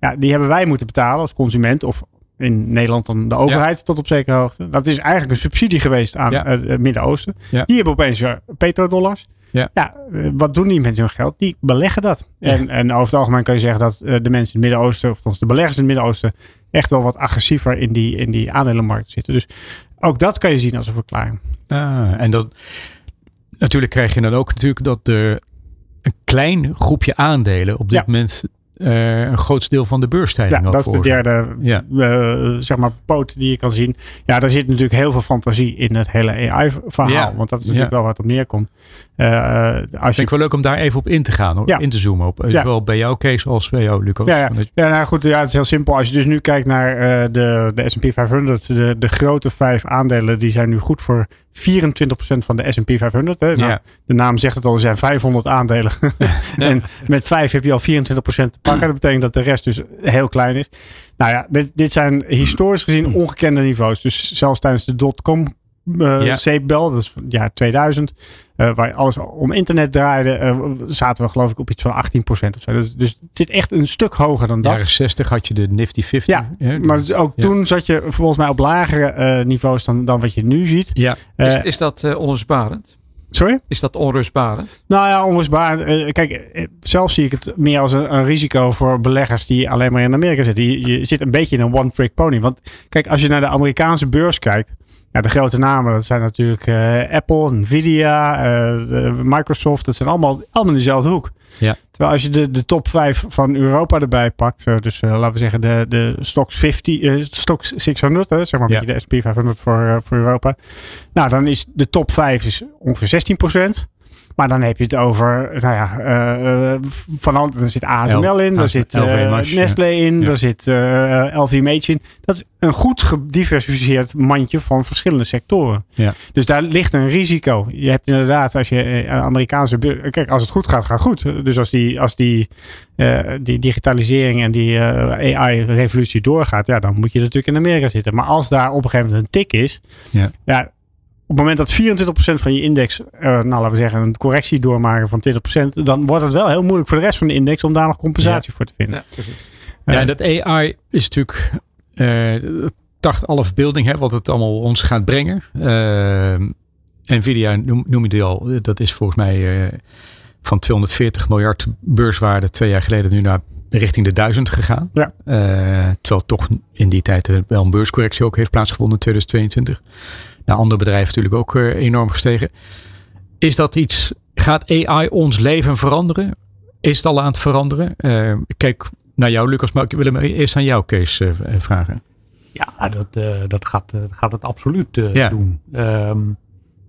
Ja, die hebben wij moeten betalen als consument. Of in Nederland dan de overheid tot op zekere hoogte. Dat is eigenlijk een subsidie geweest aan Ja. het, het Midden-Oosten. Ja. Die hebben opeens weer petrodollars. Ja. eh, wat doen die met hun geld? Die beleggen dat. Ja. En, en over het algemeen kan je zeggen dat eh, de mensen in het Midden-Oosten, of althans de beleggers in het Midden-Oosten, echt wel wat agressiever in die, in die aandelenmarkt zitten. Dus ook dat kan je zien als een verklaring. Ah, en dat, natuurlijk krijg je dan ook natuurlijk dat de, een klein groepje aandelen op dit Ja. moment eh, een groot deel van de Ja, beursstijging had dat is de derde Ja. eh, zeg maar poot die je kan zien. Ja, daar zit natuurlijk heel veel fantasie in het hele AI-verhaal. Ja. Want dat is natuurlijk Ja. wel het op neerkomt. Eh, als Vind je ik wel leuk om daar even op in te gaan, hoor. Ja. in te zoomen op. Ja. Zowel bij jou, Kees, als bij jou, Lucas. Ja, ja. Ja, nou goed, ja, het is heel simpel. Als je dus nu kijkt naar de, de S&P 500, de, de grote vijf aandelen, die zijn nu goed voor 24% van de S&P 500. Hè. Nou, Ja. De naam zegt het al, er zijn 500 aandelen. en met vijf heb je al 24% te pakken. Dat betekent dat de rest dus heel klein is. Nou ja, dit, dit zijn historisch gezien ongekende niveaus. Dus zelfs tijdens de dotcom Ja. zeepbel, dat is van het jaar 2000, eh, waar alles om internet draaide, eh, zaten we geloof ik op iets van 18% of zo. Dus, dus het zit echt een stuk hoger dan dat. jaren 60 had je de Nifty 50. Ja, hè? Maar dus ook Ja. toen zat je volgens mij op lagere eh, niveaus dan, dan wat je nu ziet. ja. Eh, Is, is dat uh, onrustbarend? sorry? Is dat onrustbarend? Nou ja, onrustbaar. Eh, kijk, eh, zelf zie ik het meer als een, een risico voor beleggers die alleen maar in Amerika zitten. Je, je zit een beetje in een one-trick pony. Want kijk, als je naar de Amerikaanse beurs kijkt. Ja, de grote namen, dat zijn natuurlijk eh, Apple, Nvidia, eh, Microsoft. Dat zijn allemaal, allemaal in dezelfde hoek. Ja. Terwijl als je de, de top 5 van Europa erbij pakt. eh, dus laten we zeggen de, de Stocks 50, eh, Stocks 600. Hè, zeg maar Ja. de S&P 500 voor, voor Europa. Nou, dan is de top 5 is ongeveer 16%. Maar dan heb je het over, nou ja, eh, eh, van al, er zit ASML in, daar zit Mash, Nestlé in, daar zit eh LVMH in. Dat is een goed gediversifieerd mandje van verschillende sectoren. Ja. Dus daar ligt een risico. Je hebt inderdaad, als je Amerikaanse kijk, als het goed gaat, gaat goed. Dus als die, als die, die digitalisering en die AI-revolutie doorgaat, ja, dan moet je natuurlijk in Amerika zitten. Maar als daar op een gegeven moment een tik is, Ja. ja op het moment dat 24% van je index, eh, nou laten we zeggen, een correctie doormaken van 20%, dan wordt het wel heel moeilijk voor de rest van de index om daar nog compensatie voor te vinden. Ja, Eh, en dat AI is natuurlijk eh tacht alle verbeelding, hè, wat het allemaal ons gaat brengen. Nvidia noem, noem je die al, dat is volgens mij eh, van 240 miljard beurswaarde twee jaar geleden nu naar richting de 1000 gegaan. Ja. Eh, terwijl toch in die tijd wel een beurscorrectie ook heeft plaatsgevonden in 2022. Nou, andere bedrijven natuurlijk ook eh, enorm gestegen. Is dat iets, gaat AI ons leven veranderen? Is het al aan het veranderen? Eh, kijk naar jou, Lucas, maar ik wil hem eerst aan jou, Kees, eh, vragen. Ja, dat, eh, dat gaat, gaat het absoluut eh, Ja. doen. Ehm,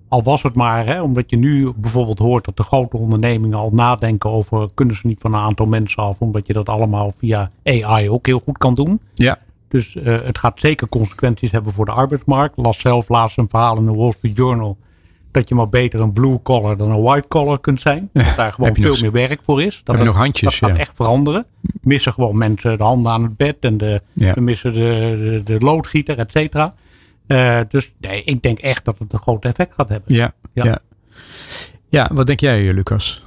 al was het maar, hè, omdat je nu bijvoorbeeld hoort dat de grote ondernemingen al nadenken over kunnen ze niet van een aantal mensen af, omdat je dat allemaal via AI ook heel goed kan doen. Ja. Dus eh, het gaat zeker consequenties hebben voor de arbeidsmarkt. Las zelf laatst een verhaal in de Wall Street Journal dat je maar beter een blue collar dan een white collar kunt zijn. Dat daar gewoon veel nog- meer werk voor is. Dat Heb nog handjes? dat gaat ja. echt veranderen. Missen gewoon mensen de handen aan het bed en de, Ja. missen de, de, de loodgieter, et cetera. Eh, dus nee, ik denk echt dat het een groot effect gaat hebben. Ja, ja. Ja. ja. wat denk jij, Lucas?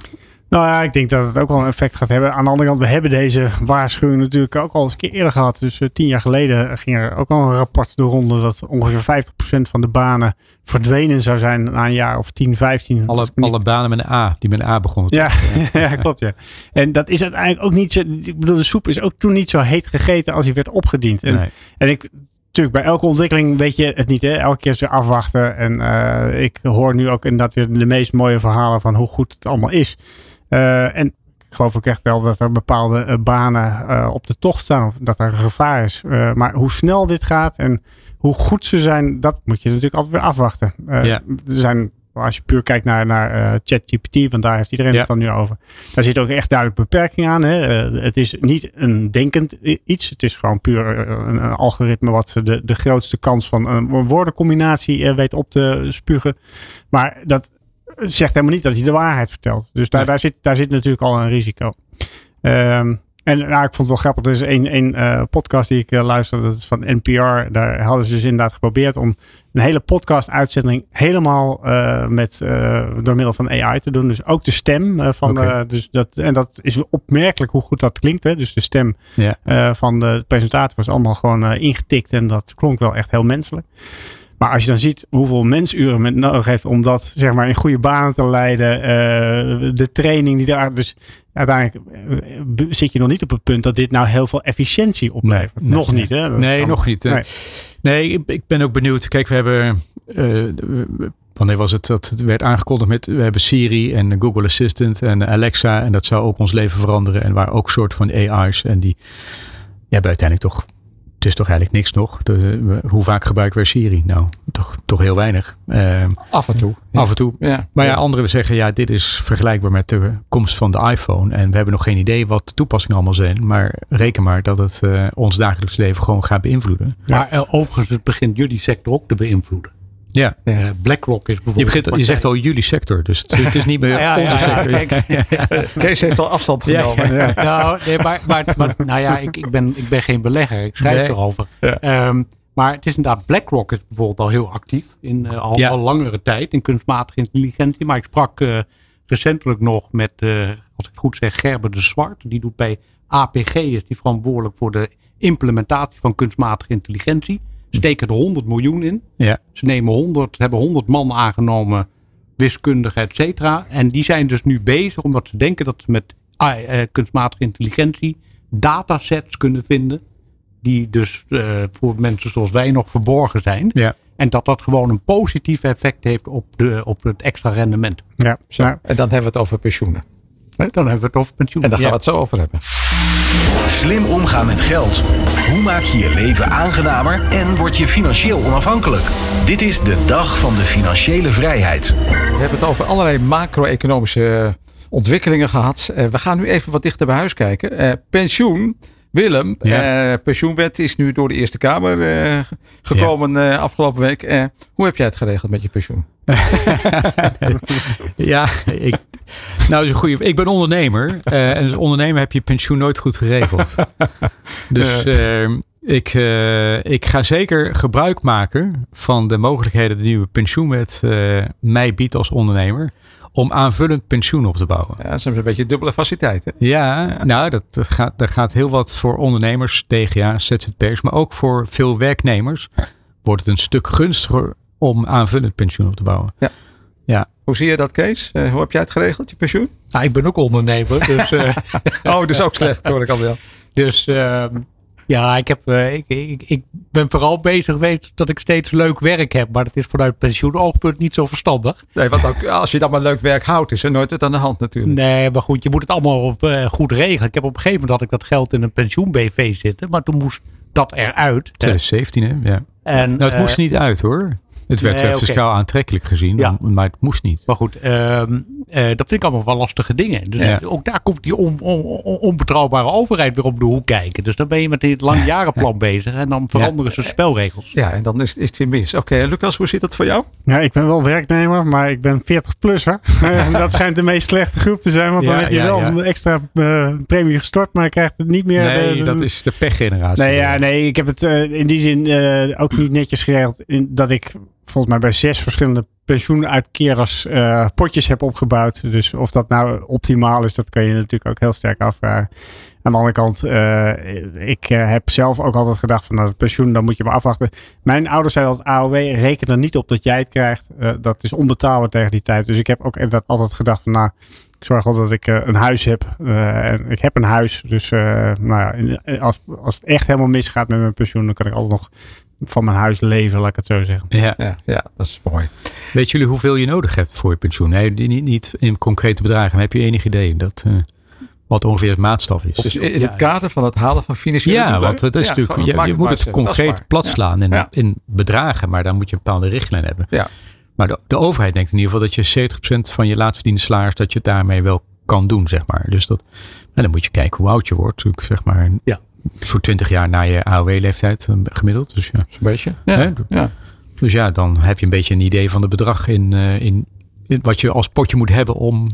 Nou ja, ik denk dat het ook wel een effect gaat hebben. Aan de andere kant, we hebben deze waarschuwing natuurlijk ook al eens een keer eerder gehad. Dus eh, tien jaar geleden ging er ook al een rapport door ronde dat ongeveer 50% van de banen verdwenen zou zijn na een jaar of 10, 15. Alle, niet- alle banen met een A, die met een A begonnen. Ja, ja, klopt ja. En dat is uiteindelijk ook niet zo. Ik bedoel, de soep is ook toen niet zo heet gegeten als hij werd opgediend. En, Nee. en ik, natuurlijk, bij elke ontwikkeling weet je het niet. Hè? Elke keer is weer afwachten. En eh, ik hoor nu ook inderdaad weer de meest mooie verhalen van hoe goed het allemaal is. Eh, en ik geloof ook echt wel dat er bepaalde eh, banen op de tocht staan. Of dat er een gevaar is. Maar hoe snel dit gaat en hoe goed ze zijn, dat moet je natuurlijk altijd weer afwachten. Ja. Er zijn, als je puur kijkt naar, naar eh, ChatGPT, want daar heeft iedereen Ja. het dan nu over. Daar zit ook echt duidelijk beperking aan. Hè? Eh, het is niet een denkend iets. Het is gewoon puur eh, een, een algoritme wat de, de grootste kans van een woordencombinatie weet op te spugen. Maar dat zegt helemaal niet dat hij de waarheid vertelt. Dus daar, daar, zit, daar zit natuurlijk al een risico. Ehm, En nou, ik vond het wel grappig. Er is één, één eh, podcast die ik uh, luisterde. Dat is van NPR. Daar hadden ze dus inderdaad geprobeerd om een hele podcast-uitzending helemaal uh, met, door middel van AI te doen. Dus ook de stem van. Okay. dus dat, en dat is opmerkelijk hoe goed dat klinkt. Hè? Dus de stem yeah. van de presentator was allemaal gewoon ingetikt. En dat klonk wel echt heel menselijk. Maar als je dan ziet hoeveel mensuren men nodig heeft om dat zeg maar in goede banen te leiden, de training die daar. Dus uiteindelijk uh, zit je nog niet op het punt dat dit nou heel veel efficiëntie oplevert. Nee, nog nee, niet, hè? nee, kan, nog niet. Nee, nee ik, ik, ben ook benieuwd. Kijk, we hebben. Uh, wanneer was het dat het werd aangekondigd met we hebben Siri en Google Assistant en Alexa en dat zou ook ons leven veranderen en waar ook soort van AI's en die hebben uiteindelijk toch het is toch eigenlijk niks nog. Hoe vaak gebruiken we Siri? Nou, toch, toch heel weinig. Uh, af en toe. Af en toe. Ja. Maar ja, anderen zeggen ja, dit is vergelijkbaar met de komst van de iPhone. En we hebben nog geen idee wat de toepassingen allemaal zijn. Maar reken maar dat het uh, ons dagelijks leven gewoon gaat beïnvloeden. Maar uh, overigens, het begint jullie sector ook te beïnvloeden. Ja. Uh, BlackRock is bijvoorbeeld. Je, begint, je zegt al jullie sector, dus het, het is niet meer ja, ja, onze sector. Kees heeft al afstand genomen. Ja, Nou, nee, maar, maar, maar, nou ja, ik, ik, ben, ik ben geen belegger, ik schrijf nee. erover. Um, maar het is inderdaad, BlackRock is bijvoorbeeld al heel actief, in, uh, al, al, langere tijd, in kunstmatige intelligentie. Maar ik sprak uh, recentelijk nog met, uh, als ik goed zeg, Gerber de Zwart. Die doet bij APG, is die verantwoordelijk voor de implementatie van kunstmatige intelligentie steken er 100 miljoen in. Ja. Ze nemen 100, hebben 100 man aangenomen, wiskundigen, et cetera. En die zijn dus nu bezig omdat ze denken dat ze met uh, kunstmatige intelligentie datasets kunnen vinden. Die dus uh, voor mensen zoals wij nog verborgen zijn. Ja. En dat dat gewoon een positief effect heeft op, de, op het extra rendement. Ja, Zo. En dan hebben we het over pensioenen. Dan hebben we het over pensioenen. En daar gaan we het zo over hebben. Slim omgaan met geld. Hoe maak je je leven aangenamer en word je financieel onafhankelijk? Dit is de dag van de financiële vrijheid. We hebben het over allerlei macro-economische ontwikkelingen gehad. We gaan nu even wat dichter bij huis kijken. pensioen. Willem, ja. uh, pensioenwet is nu door de Eerste Kamer uh, gekomen ja. uh, afgelopen week. hoe heb jij het geregeld met je pensioen? ja, ik, nou, is een goede. Ik ben ondernemer. en als ondernemer heb je pensioen nooit goed geregeld. dus ik, ik ga zeker gebruik maken van de mogelijkheden die de nieuwe pensioenwet mij biedt als ondernemer om aanvullend pensioen op te bouwen. Ja, soms een beetje dubbele faciliteit. Hè? Ja, ja, nou, dat, dat gaat, daar gaat heel wat voor ondernemers, DGA, ZZP'ers, maar ook voor veel werknemers wordt het een stuk gunstiger om aanvullend pensioen op te bouwen. Ja. Ja. Hoe zie je dat, Kees? Uh, hoe heb jij het geregeld, je pensioen? Nou, ik ben ook ondernemer. Dus, uh, oh, dus ook slecht, hoor ik al wel. Dus uh, ja, ik, heb, uh, ik, ik, ik, ben vooral bezig geweest dat ik steeds leuk werk heb. Maar dat is vanuit pensioenoogpunt niet zo verstandig. Nee, want ook, als je dan maar leuk werk houdt, is er nooit het aan de hand natuurlijk. Nee, maar goed, je moet het allemaal uh, goed regelen. Ik heb op een gegeven moment had ik dat geld in een pensioen-BV zitten. Maar toen moest dat eruit. 2017 hè, ja. En, nou, het moest niet uit hoor. Het werd nee, fiscaal okay. aantrekkelijk gezien, ja. maar het moest niet. Maar goed, uh, uh, dat vind ik allemaal wel lastige dingen. Dus ja. ook daar komt die on, on, on, onbetrouwbare overheid weer op de hoek kijken. Dus dan ben je met dit langjarenplan bezet en dan veranderen ze spelregels. Ja, en dan is, is het weer mis. Oké, okay, Lucas, hoe zit dat voor jou? Ja, ik ben wel werknemer, maar ik ben 40 plusser. dat schijnt de meest slechte groep te zijn, want dan heb je wel een extra uh, premie gestort, maar je krijgt het niet meer. Nee, de, dat is de pechgeneratie. Nee, ja, nee, ik heb het in die zin ook niet netjes geregeld in, dat ik volgens mij bij zes verschillende pensioenuitkerers uh, potjes heb opgebouwd. Dus of dat nou optimaal is, dat kan je natuurlijk ook heel sterk afvragen. Aan de andere kant, uh, ik uh, heb zelf ook altijd gedacht van nou, het pensioen, dan moet je maar afwachten. Mijn ouders zeiden altijd AOW, reken er niet op dat jij het krijgt. dat is onbetaalbaar tegen die tijd. Dus ik heb ook inderdaad altijd gedacht van nou, ik zorg altijd dat ik een huis heb. en ik heb een huis, dus nou ja, als, als het echt helemaal misgaat met mijn pensioen, dan kan ik altijd nog van mijn huis leven, laat ik het zo zeggen. Ja, ja, ja dat is mooi. Weet jullie hoeveel je nodig hebt voor je pensioen? Nee, niet, niet in concrete bedragen, maar heb je enig idee dat, uh, wat ongeveer het maatstaf is? Dus in het kader van het halen van financiële Ja, want dat is ja, natuurlijk, je, je moet het concreet platslaan in, in bedragen, maar dan moet je een bepaalde richtlijn hebben. Ja. Maar de, de overheid denkt in ieder geval dat je 70% van je laatstverdiende salaris, dat je het daarmee wel kan doen, zeg maar. Dus dat, en dan moet je kijken hoe oud je wordt, zeg maar. Ja voor 20 jaar na je AOW-leeftijd gemiddeld. Dus ja, een beetje. Ja. Dus ja, dan heb je een beetje een idee van het bedrag in, uh, in, in, wat je als potje moet hebben om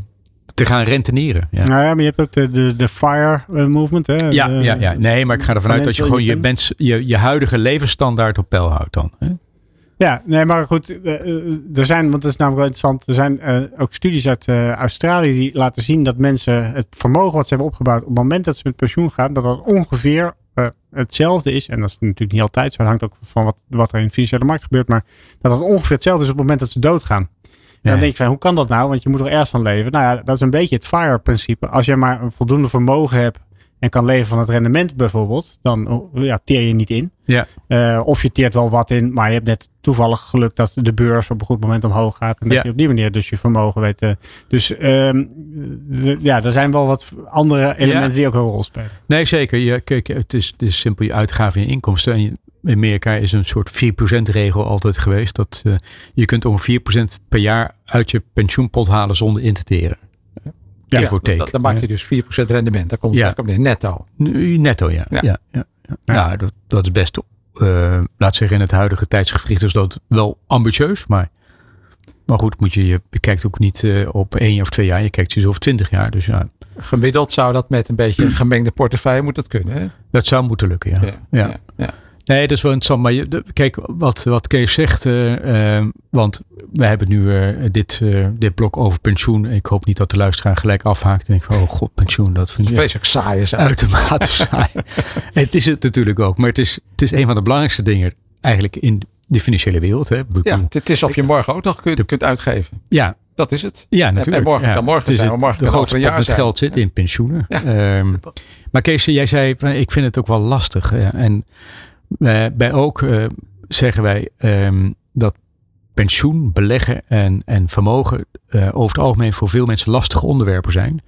te gaan rentenieren. Ja. Nou ja, maar je hebt ook de, de, de FIRE eh, movement. Hè? Ja, De- ja, ja, nee, maar ik ga ervan uit dat je gewoon je, mens, je, je huidige levensstandaard op peil houdt dan. Hè? Ja, nee, maar goed. eh, eh, Er zijn, want dat is namelijk wel interessant. Er zijn eh, ook studies uit Australië die laten zien dat mensen het vermogen wat ze hebben opgebouwd. op het moment dat ze met pensioen gaan, dat dat ongeveer hetzelfde is. En dat is natuurlijk niet altijd zo. Het hangt ook van wat, wat er in de financiële markt gebeurt. Maar dat dat ongeveer hetzelfde is op het moment dat ze doodgaan. En dan denk je van, hoe kan dat nou? Want je moet er ergens van leven. Nou ja, dat is een beetje het FIRE-principe. Als je maar een voldoende vermogen hebt en kan leven van het rendement bijvoorbeeld, dan oh, ja, teer je niet in. Ja. Eh, of je teert wel wat in, maar je hebt net toevallig geluk dat de beurs op een goed moment omhoog gaat. En dat Ja. je op die manier dus je vermogen weet. eh, dus ehm, ja, er zijn wel wat andere elementen die ook een rol spelen. Nee, zeker. Kijk, het is, het is simpel je uitgaven en je inkomsten. En je- in Amerika is een soort 4% regel altijd geweest. Dat eh, je kunt ongeveer 4% per jaar uit je pensioenpot halen zonder in te teren. Ja, Give or take. Dan, dan maak je dus 4% rendement. Dan komt Ja. het ja. neer netto. Nu- Netto, ja. Ja. ja. ja, ja. Nou, dat, dat is best, eh, laat zeggen, in het huidige tijdsgevricht is dat wel ambitieus. Maar, maar goed, moet je, je kijkt ook niet eh, op één of twee jaar. Je kijkt dus over twintig jaar. Dus ja, Gemiddeld zou dat met een beetje een gemengde portefeuille moet dat kunnen. Hè? dat zou moeten lukken, ja. ja. Nee, dat is wel interessant. Maar je, de- kijk, wat, wat Kees zegt. eh, eh, want we hebben nu eh, dit, dit blok over pensioen. Ik hoop niet dat de luisteraar gelijk afhaakt. En denkt van, oh god, pensioen. Dat vind ik Vreselijk saai is uitermate saai. het is het natuurlijk ook. Maar het is, het is een van de belangrijkste dingen eigenlijk in de financiële wereld. Hè? Ik Ja, het is of je morgen ook nog kunt, kunt uitgeven. ja, Dat is het. ja, natuurlijk. en morgen ja. kan morgen Het is zijn, het- morgen de grootste pot met geld zit in pensioenen. Ja. Ehm, maar Kees, jij zei, van, ik vind het ook wel lastig. En bij ook eh, zeggen wij ehm, dat pensioen, beleggen en, en vermogen eh, over het algemeen voor veel mensen lastige onderwerpen zijn.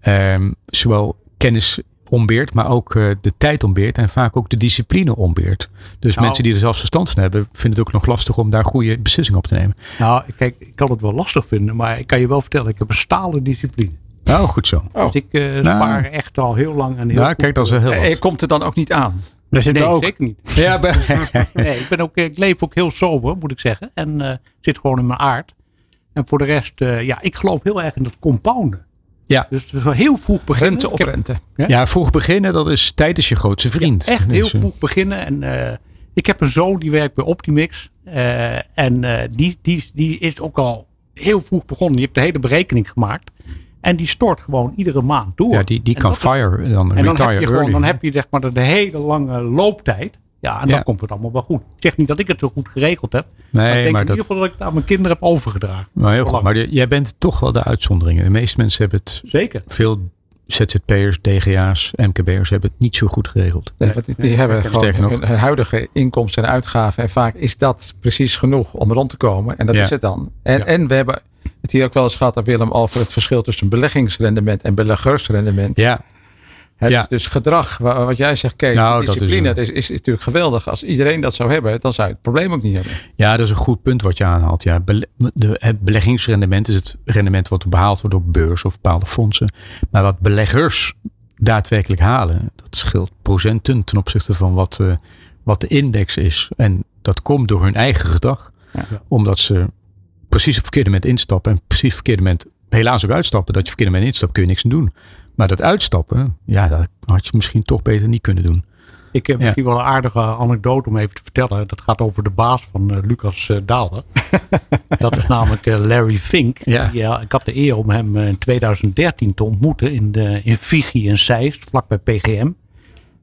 Ehm, zowel kennis ontbeert, maar ook eh, de tijd ontbeert en vaak ook de discipline ontbeert. Dus Nou. mensen die er zelfs verstand van hebben, vinden het ook nog lastig om daar goede beslissingen op te nemen. Nou, kijk, ik kan het wel lastig vinden, maar ik kan je wel vertellen, ik heb een stalen discipline. Nou, goed zo. Oh. Dus ik eh, spaar echt al heel lang en heel Ja, goed. kijk, dat is heel wat. komt er dan ook niet aan. Er zit Nee, ook. zeker niet. Ja, Nee, ik, ben ook, ik leef ook heel sober, moet ik zeggen. En eh, zit gewoon in mijn aard. En voor de rest, eh, ja, ik geloof heel erg in dat compounden. Ja. Dus zo heel vroeg beginnen. Rente op heb rente. Ja, vroeg beginnen, dat is tijd is je grootste vriend. Echt Dus, heel eh, vroeg beginnen. En eh, ik heb een zoon die werkt bij Optimix. Eh, en eh, die, die, die is ook al heel vroeg begonnen. Die heeft de hele berekening gemaakt. En die stort gewoon iedere maand door. Ja, die, die En kan fire en dan En dan retire heb je, early. gewoon, dan heb je zeg maar de, de hele lange looptijd. Ja, en dan Ja. komt het allemaal wel goed. Ik zeg niet dat ik het zo goed geregeld heb. maar ik nee, denk maar in dat, ieder geval dat ik het aan mijn kinderen heb overgedragen. nou heel goed. Maar de- jij bent toch wel de uitzonderingen. De meeste mensen hebben het, Zeker. veel ZZP'ers, DGA's, MKB'ers hebben het niet zo goed geregeld. Nee, want die, hebben gewoon Sterker nog. hun, hun huidige inkomsten en uitgaven. En vaak is dat precies genoeg om rond te komen. En dat Ja. is het dan. En, Ja. en we hebben het hier ook wel eens gehad, Willem, over het verschil tussen beleggingsrendement en beleggersrendement. Ja, dus, gedrag, wa- wat jij zegt, Kees, Nou, die dat is discipline, is, is, natuurlijk geweldig. Als iedereen dat zou hebben, dan zou je het probleem ook niet hebben. ja, dat is een goed punt wat je aanhaalt. Ja, bele- de, het beleggingsrendement is het rendement wat behaald wordt door beurs of bepaalde fondsen. Maar wat beleggers daadwerkelijk halen, dat scheelt procenten ten opzichte van wat, eh, wat de index is. En dat komt door hun eigen gedrag. Ja. Omdat ze precies op het verkeerde moment instappen en precies op het verkeerde moment helaas ook uitstappen. Dat je op het verkeerde moment instapt kun je niks aan doen. Maar dat uitstappen, ja, dat had je misschien toch beter niet kunnen doen. Ik heb Ja. misschien wel een aardige anekdote om even te vertellen. Dat gaat over de baas van eh, Lucas Daalder. dat is namelijk eh, Larry Fink. Ja. Die, ik had de eer om hem in 2013 te ontmoeten in, de, in Fiji in Zeist, vlakbij PGM.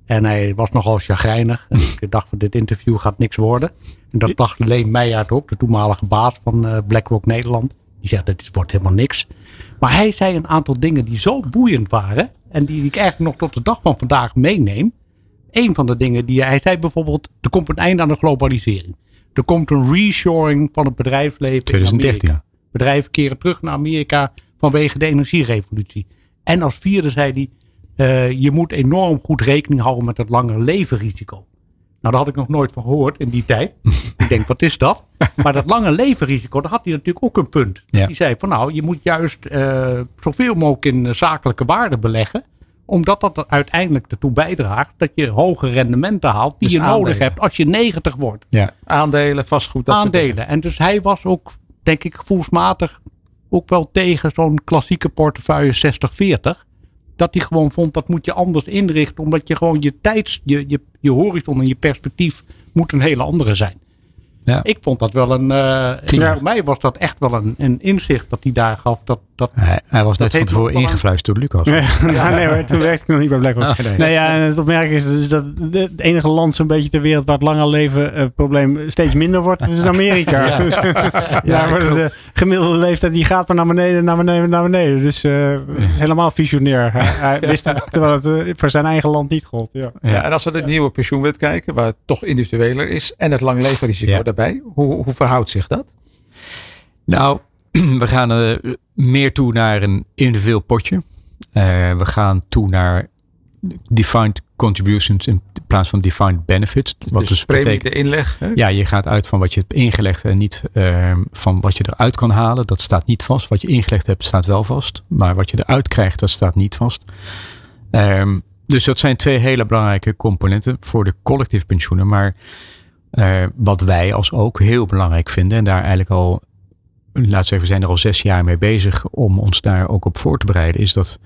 En hij was nogal chagrijnig. En ik dacht van dit interview gaat niks worden. En dat dacht Leen Meijaert ook, de toenmalige baas van eh, BlackRock Nederland. Die zei dat wordt helemaal niks. Maar hij zei een aantal dingen die zo boeiend waren. En die ik eigenlijk nog tot de dag van vandaag meeneem. Een van de dingen die hij zei bijvoorbeeld, er komt een einde aan de globalisering. Er komt een reshoring van het bedrijfsleven. in 2013. Amerika. Bedrijven keren terug naar Amerika vanwege de energierevolutie. En als vierde zei hij, eh, je moet enorm goed rekening houden met het lange levenrisico. Nou, daar had ik nog nooit van gehoord in die tijd. ik denk, wat is dat? Maar dat lange levenrisico, daar had hij natuurlijk ook een punt. Ja. Die zei van nou, je moet juist eh, zoveel mogelijk in eh, zakelijke waarde beleggen. Omdat dat er uiteindelijk ertoe bijdraagt dat je hoge rendementen haalt die Dus je nodig hebt als je 90 wordt. Ja, Aandelen, vastgoed, dat soort dingen. Aandelen. En dus hij was ook, denk ik, gevoelsmatig ook wel tegen zo'n klassieke portefeuille 60-40. Dat hij gewoon vond dat moet je anders inrichten. Omdat je gewoon je tijds, je, je, je horizon en je perspectief moet een hele andere zijn. Ja. Ik vond dat wel een. Uh, Voor mij was dat echt wel een, een inzicht dat hij daar gaf. Dat, dat, hij, hij was net van tevoren ingefluisterd door Lucas. Ja, nee hoor, toen werkte ik nog niet bij Blackrock. Oh, nee, ja, en het opmerking is dus dat het enige land zo'n beetje ter wereld waar het langer leven uh, probleem steeds minder wordt, dat is Amerika. ja. Dus, ja, maar de gemiddelde leeftijd die gaat maar naar beneden, naar beneden, naar beneden. Dus uh, helemaal visionair. Hij, hij wist het, terwijl het voor zijn eigen land niet gold. Ja. Ja. en als we de nieuwe pensioenwet kijken, waar het toch individueler is en het lang levenrisico daarbij, hoe, hoe verhoudt zich dat? Nou, we gaan uh, meer toe naar een individueel potje. Uh, we gaan toe naar defined contributions in plaats van defined benefits. Wat dus, dus betekent, de inleg. Ja, je gaat uit van wat je hebt ingelegd en niet uh, van wat je eruit kan halen. Dat staat niet vast. Wat je ingelegd hebt staat wel vast. Maar wat je eruit krijgt, dat staat niet vast. Um, dus dat zijn twee hele belangrijke componenten voor de collectief pensioenen. Maar uh, wat wij als ook heel belangrijk vinden en daar eigenlijk al laat zeggen, we zijn er al zes jaar mee bezig om ons daar ook op voor te bereiden, is dat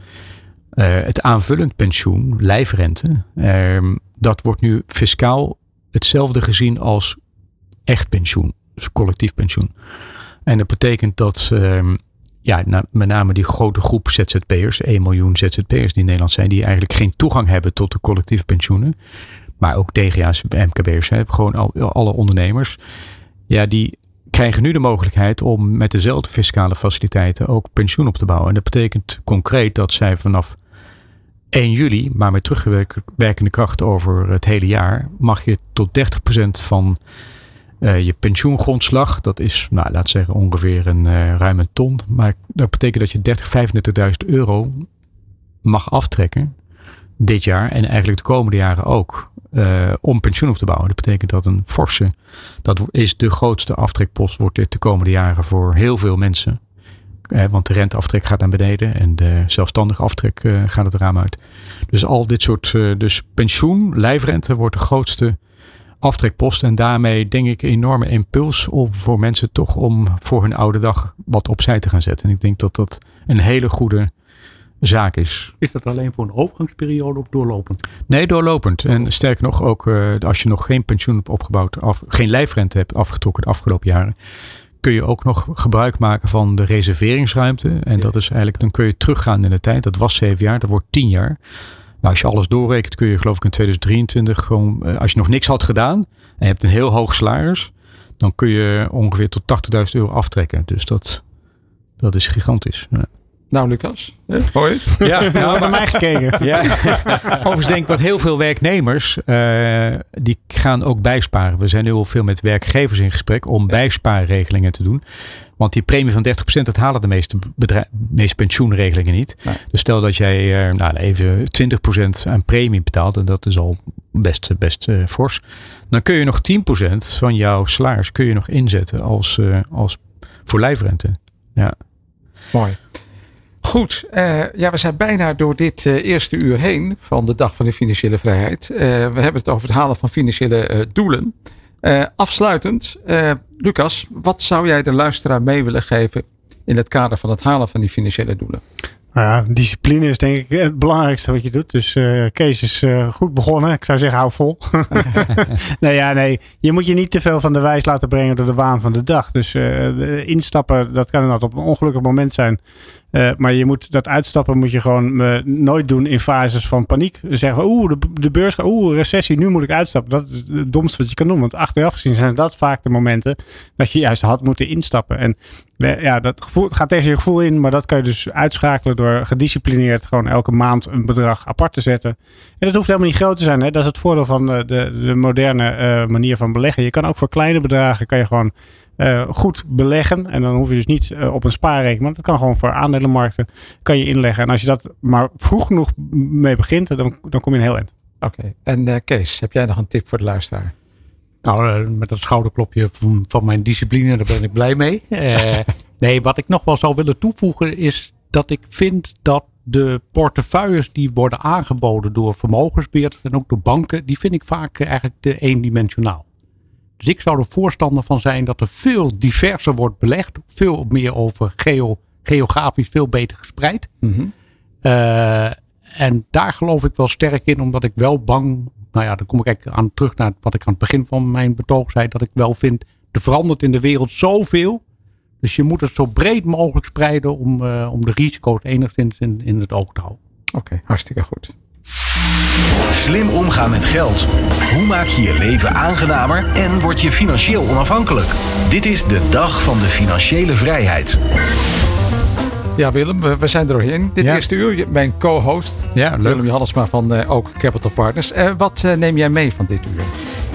uh, het aanvullend pensioen, lijfrente, uh, dat wordt nu fiscaal hetzelfde gezien als echt pensioen, dus collectief pensioen. En dat betekent dat uh, ja, met name die grote groep ZZP'ers, 1 miljoen ZZP'ers die in Nederland zijn, die eigenlijk geen toegang hebben tot de collectieve pensioenen, maar ook DGA's, MKB'ers, gewoon al, alle ondernemers, ja, die krijgen nu de mogelijkheid om met dezelfde fiscale faciliteiten ook pensioen op te bouwen. En dat betekent concreet dat zij vanaf 1 juli, maar met terugwerkende kracht over het hele jaar, mag je tot 30% van uh, je pensioengrondslag, dat is, nou, laat zeggen, ongeveer een uh, ruim een ton. Maar dat betekent dat je 30, 35.000 euro mag aftrekken dit jaar en eigenlijk de komende jaren ook. Uh, om pensioen op te bouwen. Dat betekent dat een forse, dat is de grootste aftrekpost, wordt dit de komende jaren voor heel veel mensen. Uh, want de renteaftrek gaat naar beneden en de zelfstandige aftrek uh, gaat het raam uit. Dus al dit soort, dus pensioen, lijfrente wordt de grootste aftrekpost. En daarmee denk ik een enorme impuls om voor mensen toch om voor hun oude dag wat opzij te gaan zetten. En ik denk dat dat een hele goede zaak is. Is dat alleen voor een overgangsperiode of doorlopend? Nee, doorlopend. En sterker nog, ook uh, als je nog geen pensioen hebt opgebouwd, of geen lijfrente hebt afgetrokken de afgelopen jaren, kun je ook nog gebruik maken van de reserveringsruimte. En dat is eigenlijk, dan kun je teruggaan in de tijd. Dat was zeven jaar, dat wordt tien jaar. Maar als je alles doorrekent, kun je geloof ik in 2023 gewoon, eh, als je nog niks had gedaan en je hebt een heel hoog salaris, dan kun je ongeveer tot 80.000 euro aftrekken. Dus dat, dat is gigantisch. Ja. Nou, Lucas, het? Ja, nou, bij mij gekeken. Ja. Overigens denk ik dat heel veel werknemers, uh, die gaan ook bijsparen. We zijn nu al veel met werkgevers in gesprek om bijspaarregelingen te doen. Want die premie van 30% dat halen de meeste, meeste pensioenregelingen niet. Dus stel dat jij uh, nou, even 20% aan premie betaalt, en dat is al best, best uh, fors. Dan kun je nog 10% van jouw salaris kun je nog inzetten als, als voor lijfrente. Ja. Mooi. Goed, uh, ja, we zijn bijna door dit uh, eerste uur heen van de Dag van de Financiële Vrijheid. Uh, we hebben het over het halen van financiële doelen. afsluitend, Lucas, wat zou jij de luisteraar mee willen geven in het kader van het halen van die financiële doelen? Nou ja, discipline is denk ik het belangrijkste wat je doet. Dus uh, Kees is goed begonnen. Ik zou zeggen, hou vol. nee, ja, nee. Je moet je niet te veel van de wijs laten brengen door de waan van de dag. Dus instappen, dat kan inderdaad op een ongelukkig moment zijn. Uh, maar je moet dat uitstappen moet je gewoon uh, nooit doen in fases van paniek. Zeggen, oeh, de, de beurs oeh, recessie, nu moet ik uitstappen. Dat is het domste wat je kan doen. Want achteraf gezien zijn dat vaak de momenten dat je juist had moeten instappen. En ja, dat gevoel, gaat tegen je gevoel in, maar dat kan je dus uitschakelen door gedisciplineerd gewoon elke maand een bedrag apart te zetten. En dat hoeft helemaal niet groot te zijn. Hè? Dat is het voordeel van de, de, de moderne manier van beleggen. Je kan ook voor kleine bedragen kan je gewoon uh, goed beleggen. En dan hoef je dus niet uh, op een spaarrekening. Maar dat kan gewoon voor aandelenmarkten kan je inleggen. En als je dat maar vroeg genoeg mee begint, dan, dan kom je een heel eind. Oké. En uh, Kees, heb jij nog een tip voor de luisteraar? Nou, met dat schouderklopje van, van mijn discipline, daar ben ik blij mee. nee, wat ik nog wel zou willen toevoegen is dat ik vind dat de portefeuilles die worden aangeboden door vermogensbeheerders en ook door banken, die vind ik vaak eigenlijk te eendimensionaal. Dus ik zou er voorstander van zijn dat er veel diverser wordt belegd. Veel meer over geo geografisch veel beter gespreid. Mhm. Eh, en daar geloof ik wel sterk in, omdat ik wel bang, nou ja, dan kom ik eigenlijk aan terug naar wat ik aan het begin van mijn betoog zei, dat ik wel vind, er verandert in de wereld zoveel. Dus je moet het zo breed mogelijk spreiden om, eh, om de risico's enigszins in, in het oog te houden. Oké, hartstikke goed. Slim omgaan met geld. Hoe maak je je leven aangenamer en word je financieel onafhankelijk? Dit is de dag van de financiële vrijheid. Ja, Willem, we, zijn er doorheen. Dit Ja. eerste uur, je- mijn co-host, Ja, leuk. Willem Johannesma van eh, ook Capital Partners. Eh, wat eh, neem jij mee van dit uur?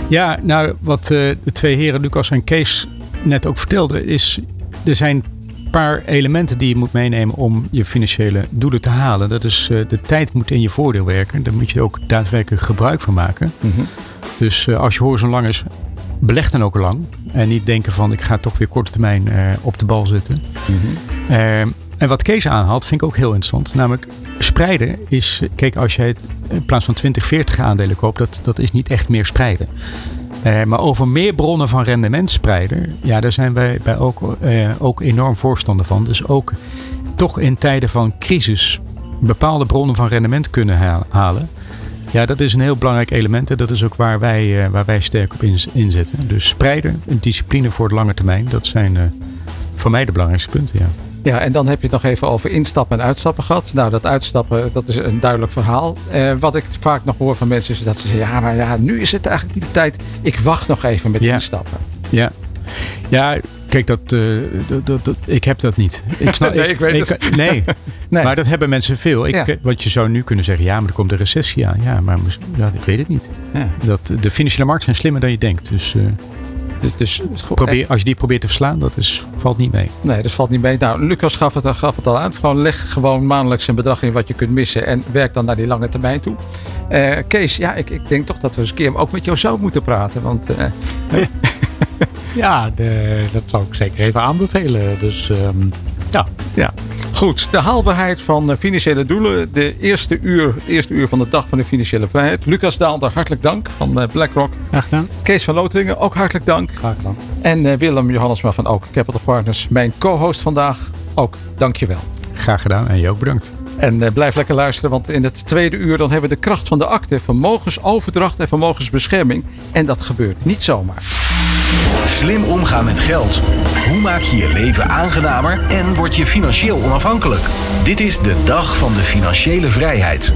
Ja, nou, wat eh, de twee heren, Lucas en Kees, net ook vertelden, is er zijn paar elementen die je moet meenemen om je financiële doelen te halen. Dat is eh, de tijd moet in je voordeel werken. Daar moet je ook daadwerkelijk gebruik van maken. Dus eh, als je horizon lang is, beleg dan ook lang. En niet denken van ik ga toch weer korte termijn eh, op de bal zitten. Eh, en wat Kees aanhaalt, vind ik ook heel interessant. Namelijk spreiden is, kijk, als jij het in plaats van 20, 40 aandelen koopt, dat, dat is niet echt meer spreiden. Eh, maar over meer bronnen van rendement spreiden, ja, daar zijn wij bij ook, eh, ook enorm voorstander van. Dus ook toch in tijden van crisis bepaalde bronnen van rendement kunnen halen. Ja, dat is een heel belangrijk element en dat is ook waar wij, eh, waar wij sterk op in- inzetten. Dus spreiden, een discipline voor de lange termijn, dat zijn voor mij de belangrijkste punten. Ja. Ja, en dan heb je het nog even over instappen en uitstappen gehad. Nou, dat uitstappen, dat is een duidelijk verhaal. Eh, wat ik vaak nog hoor van mensen is dat ze zeggen... ja, maar ja, nu is het eigenlijk niet de tijd. Ik wacht nog even met Ja. instappen. Ja, ja kijk, dat, eh, dat, dat, dat- ik heb dat niet. Ik snap, Nee, ik weet het. Nee, Nee. maar dat hebben mensen veel. Ik, Ja. Want je zou nu kunnen zeggen, ja, maar er komt een recessie aan. Ja, maar ja, ik weet het niet. Ja. Dat, de financiële markten zijn slimmer dan je denkt. Dus eh, Dus, dus probeer, als je die probeert te verslaan, dat is, valt niet mee. Nee, dat valt niet mee. Nou, Lucas gaf het, gaf het al aan. Gewoon leg gewoon maandelijks een bedrag in wat je kunt missen. En werk dan naar die lange termijn toe. Eh, Kees, ja, ik, ik denk toch dat we eens een keer ook met jou moeten praten. Want eh, Ja, de, dat zou ik zeker even aanbevelen. Dus ehm, ja, ja, goed. De haalbaarheid van eh, financiële doelen. De eerste uur, het eerste uur van de dag van de financiële vrijheid. Lucas Daalder, hartelijk dank van eh, BlackRock. Graag gedaan. Kees van Loteringen, ook hartelijk dank. graag gedaan. En eh, Willem Johannesma van Ook Capital Partners, mijn co-host vandaag. Ook dankjewel. Graag gedaan en je ook bedankt. En eh, blijf lekker luisteren, want in het tweede uur dan hebben we de kracht van de akte, vermogensoverdracht en vermogensbescherming. En dat gebeurt niet zomaar. Slim omgaan met geld. Hoe maak je je leven aangenamer en word je financieel onafhankelijk? Dit is de dag van de financiële vrijheid.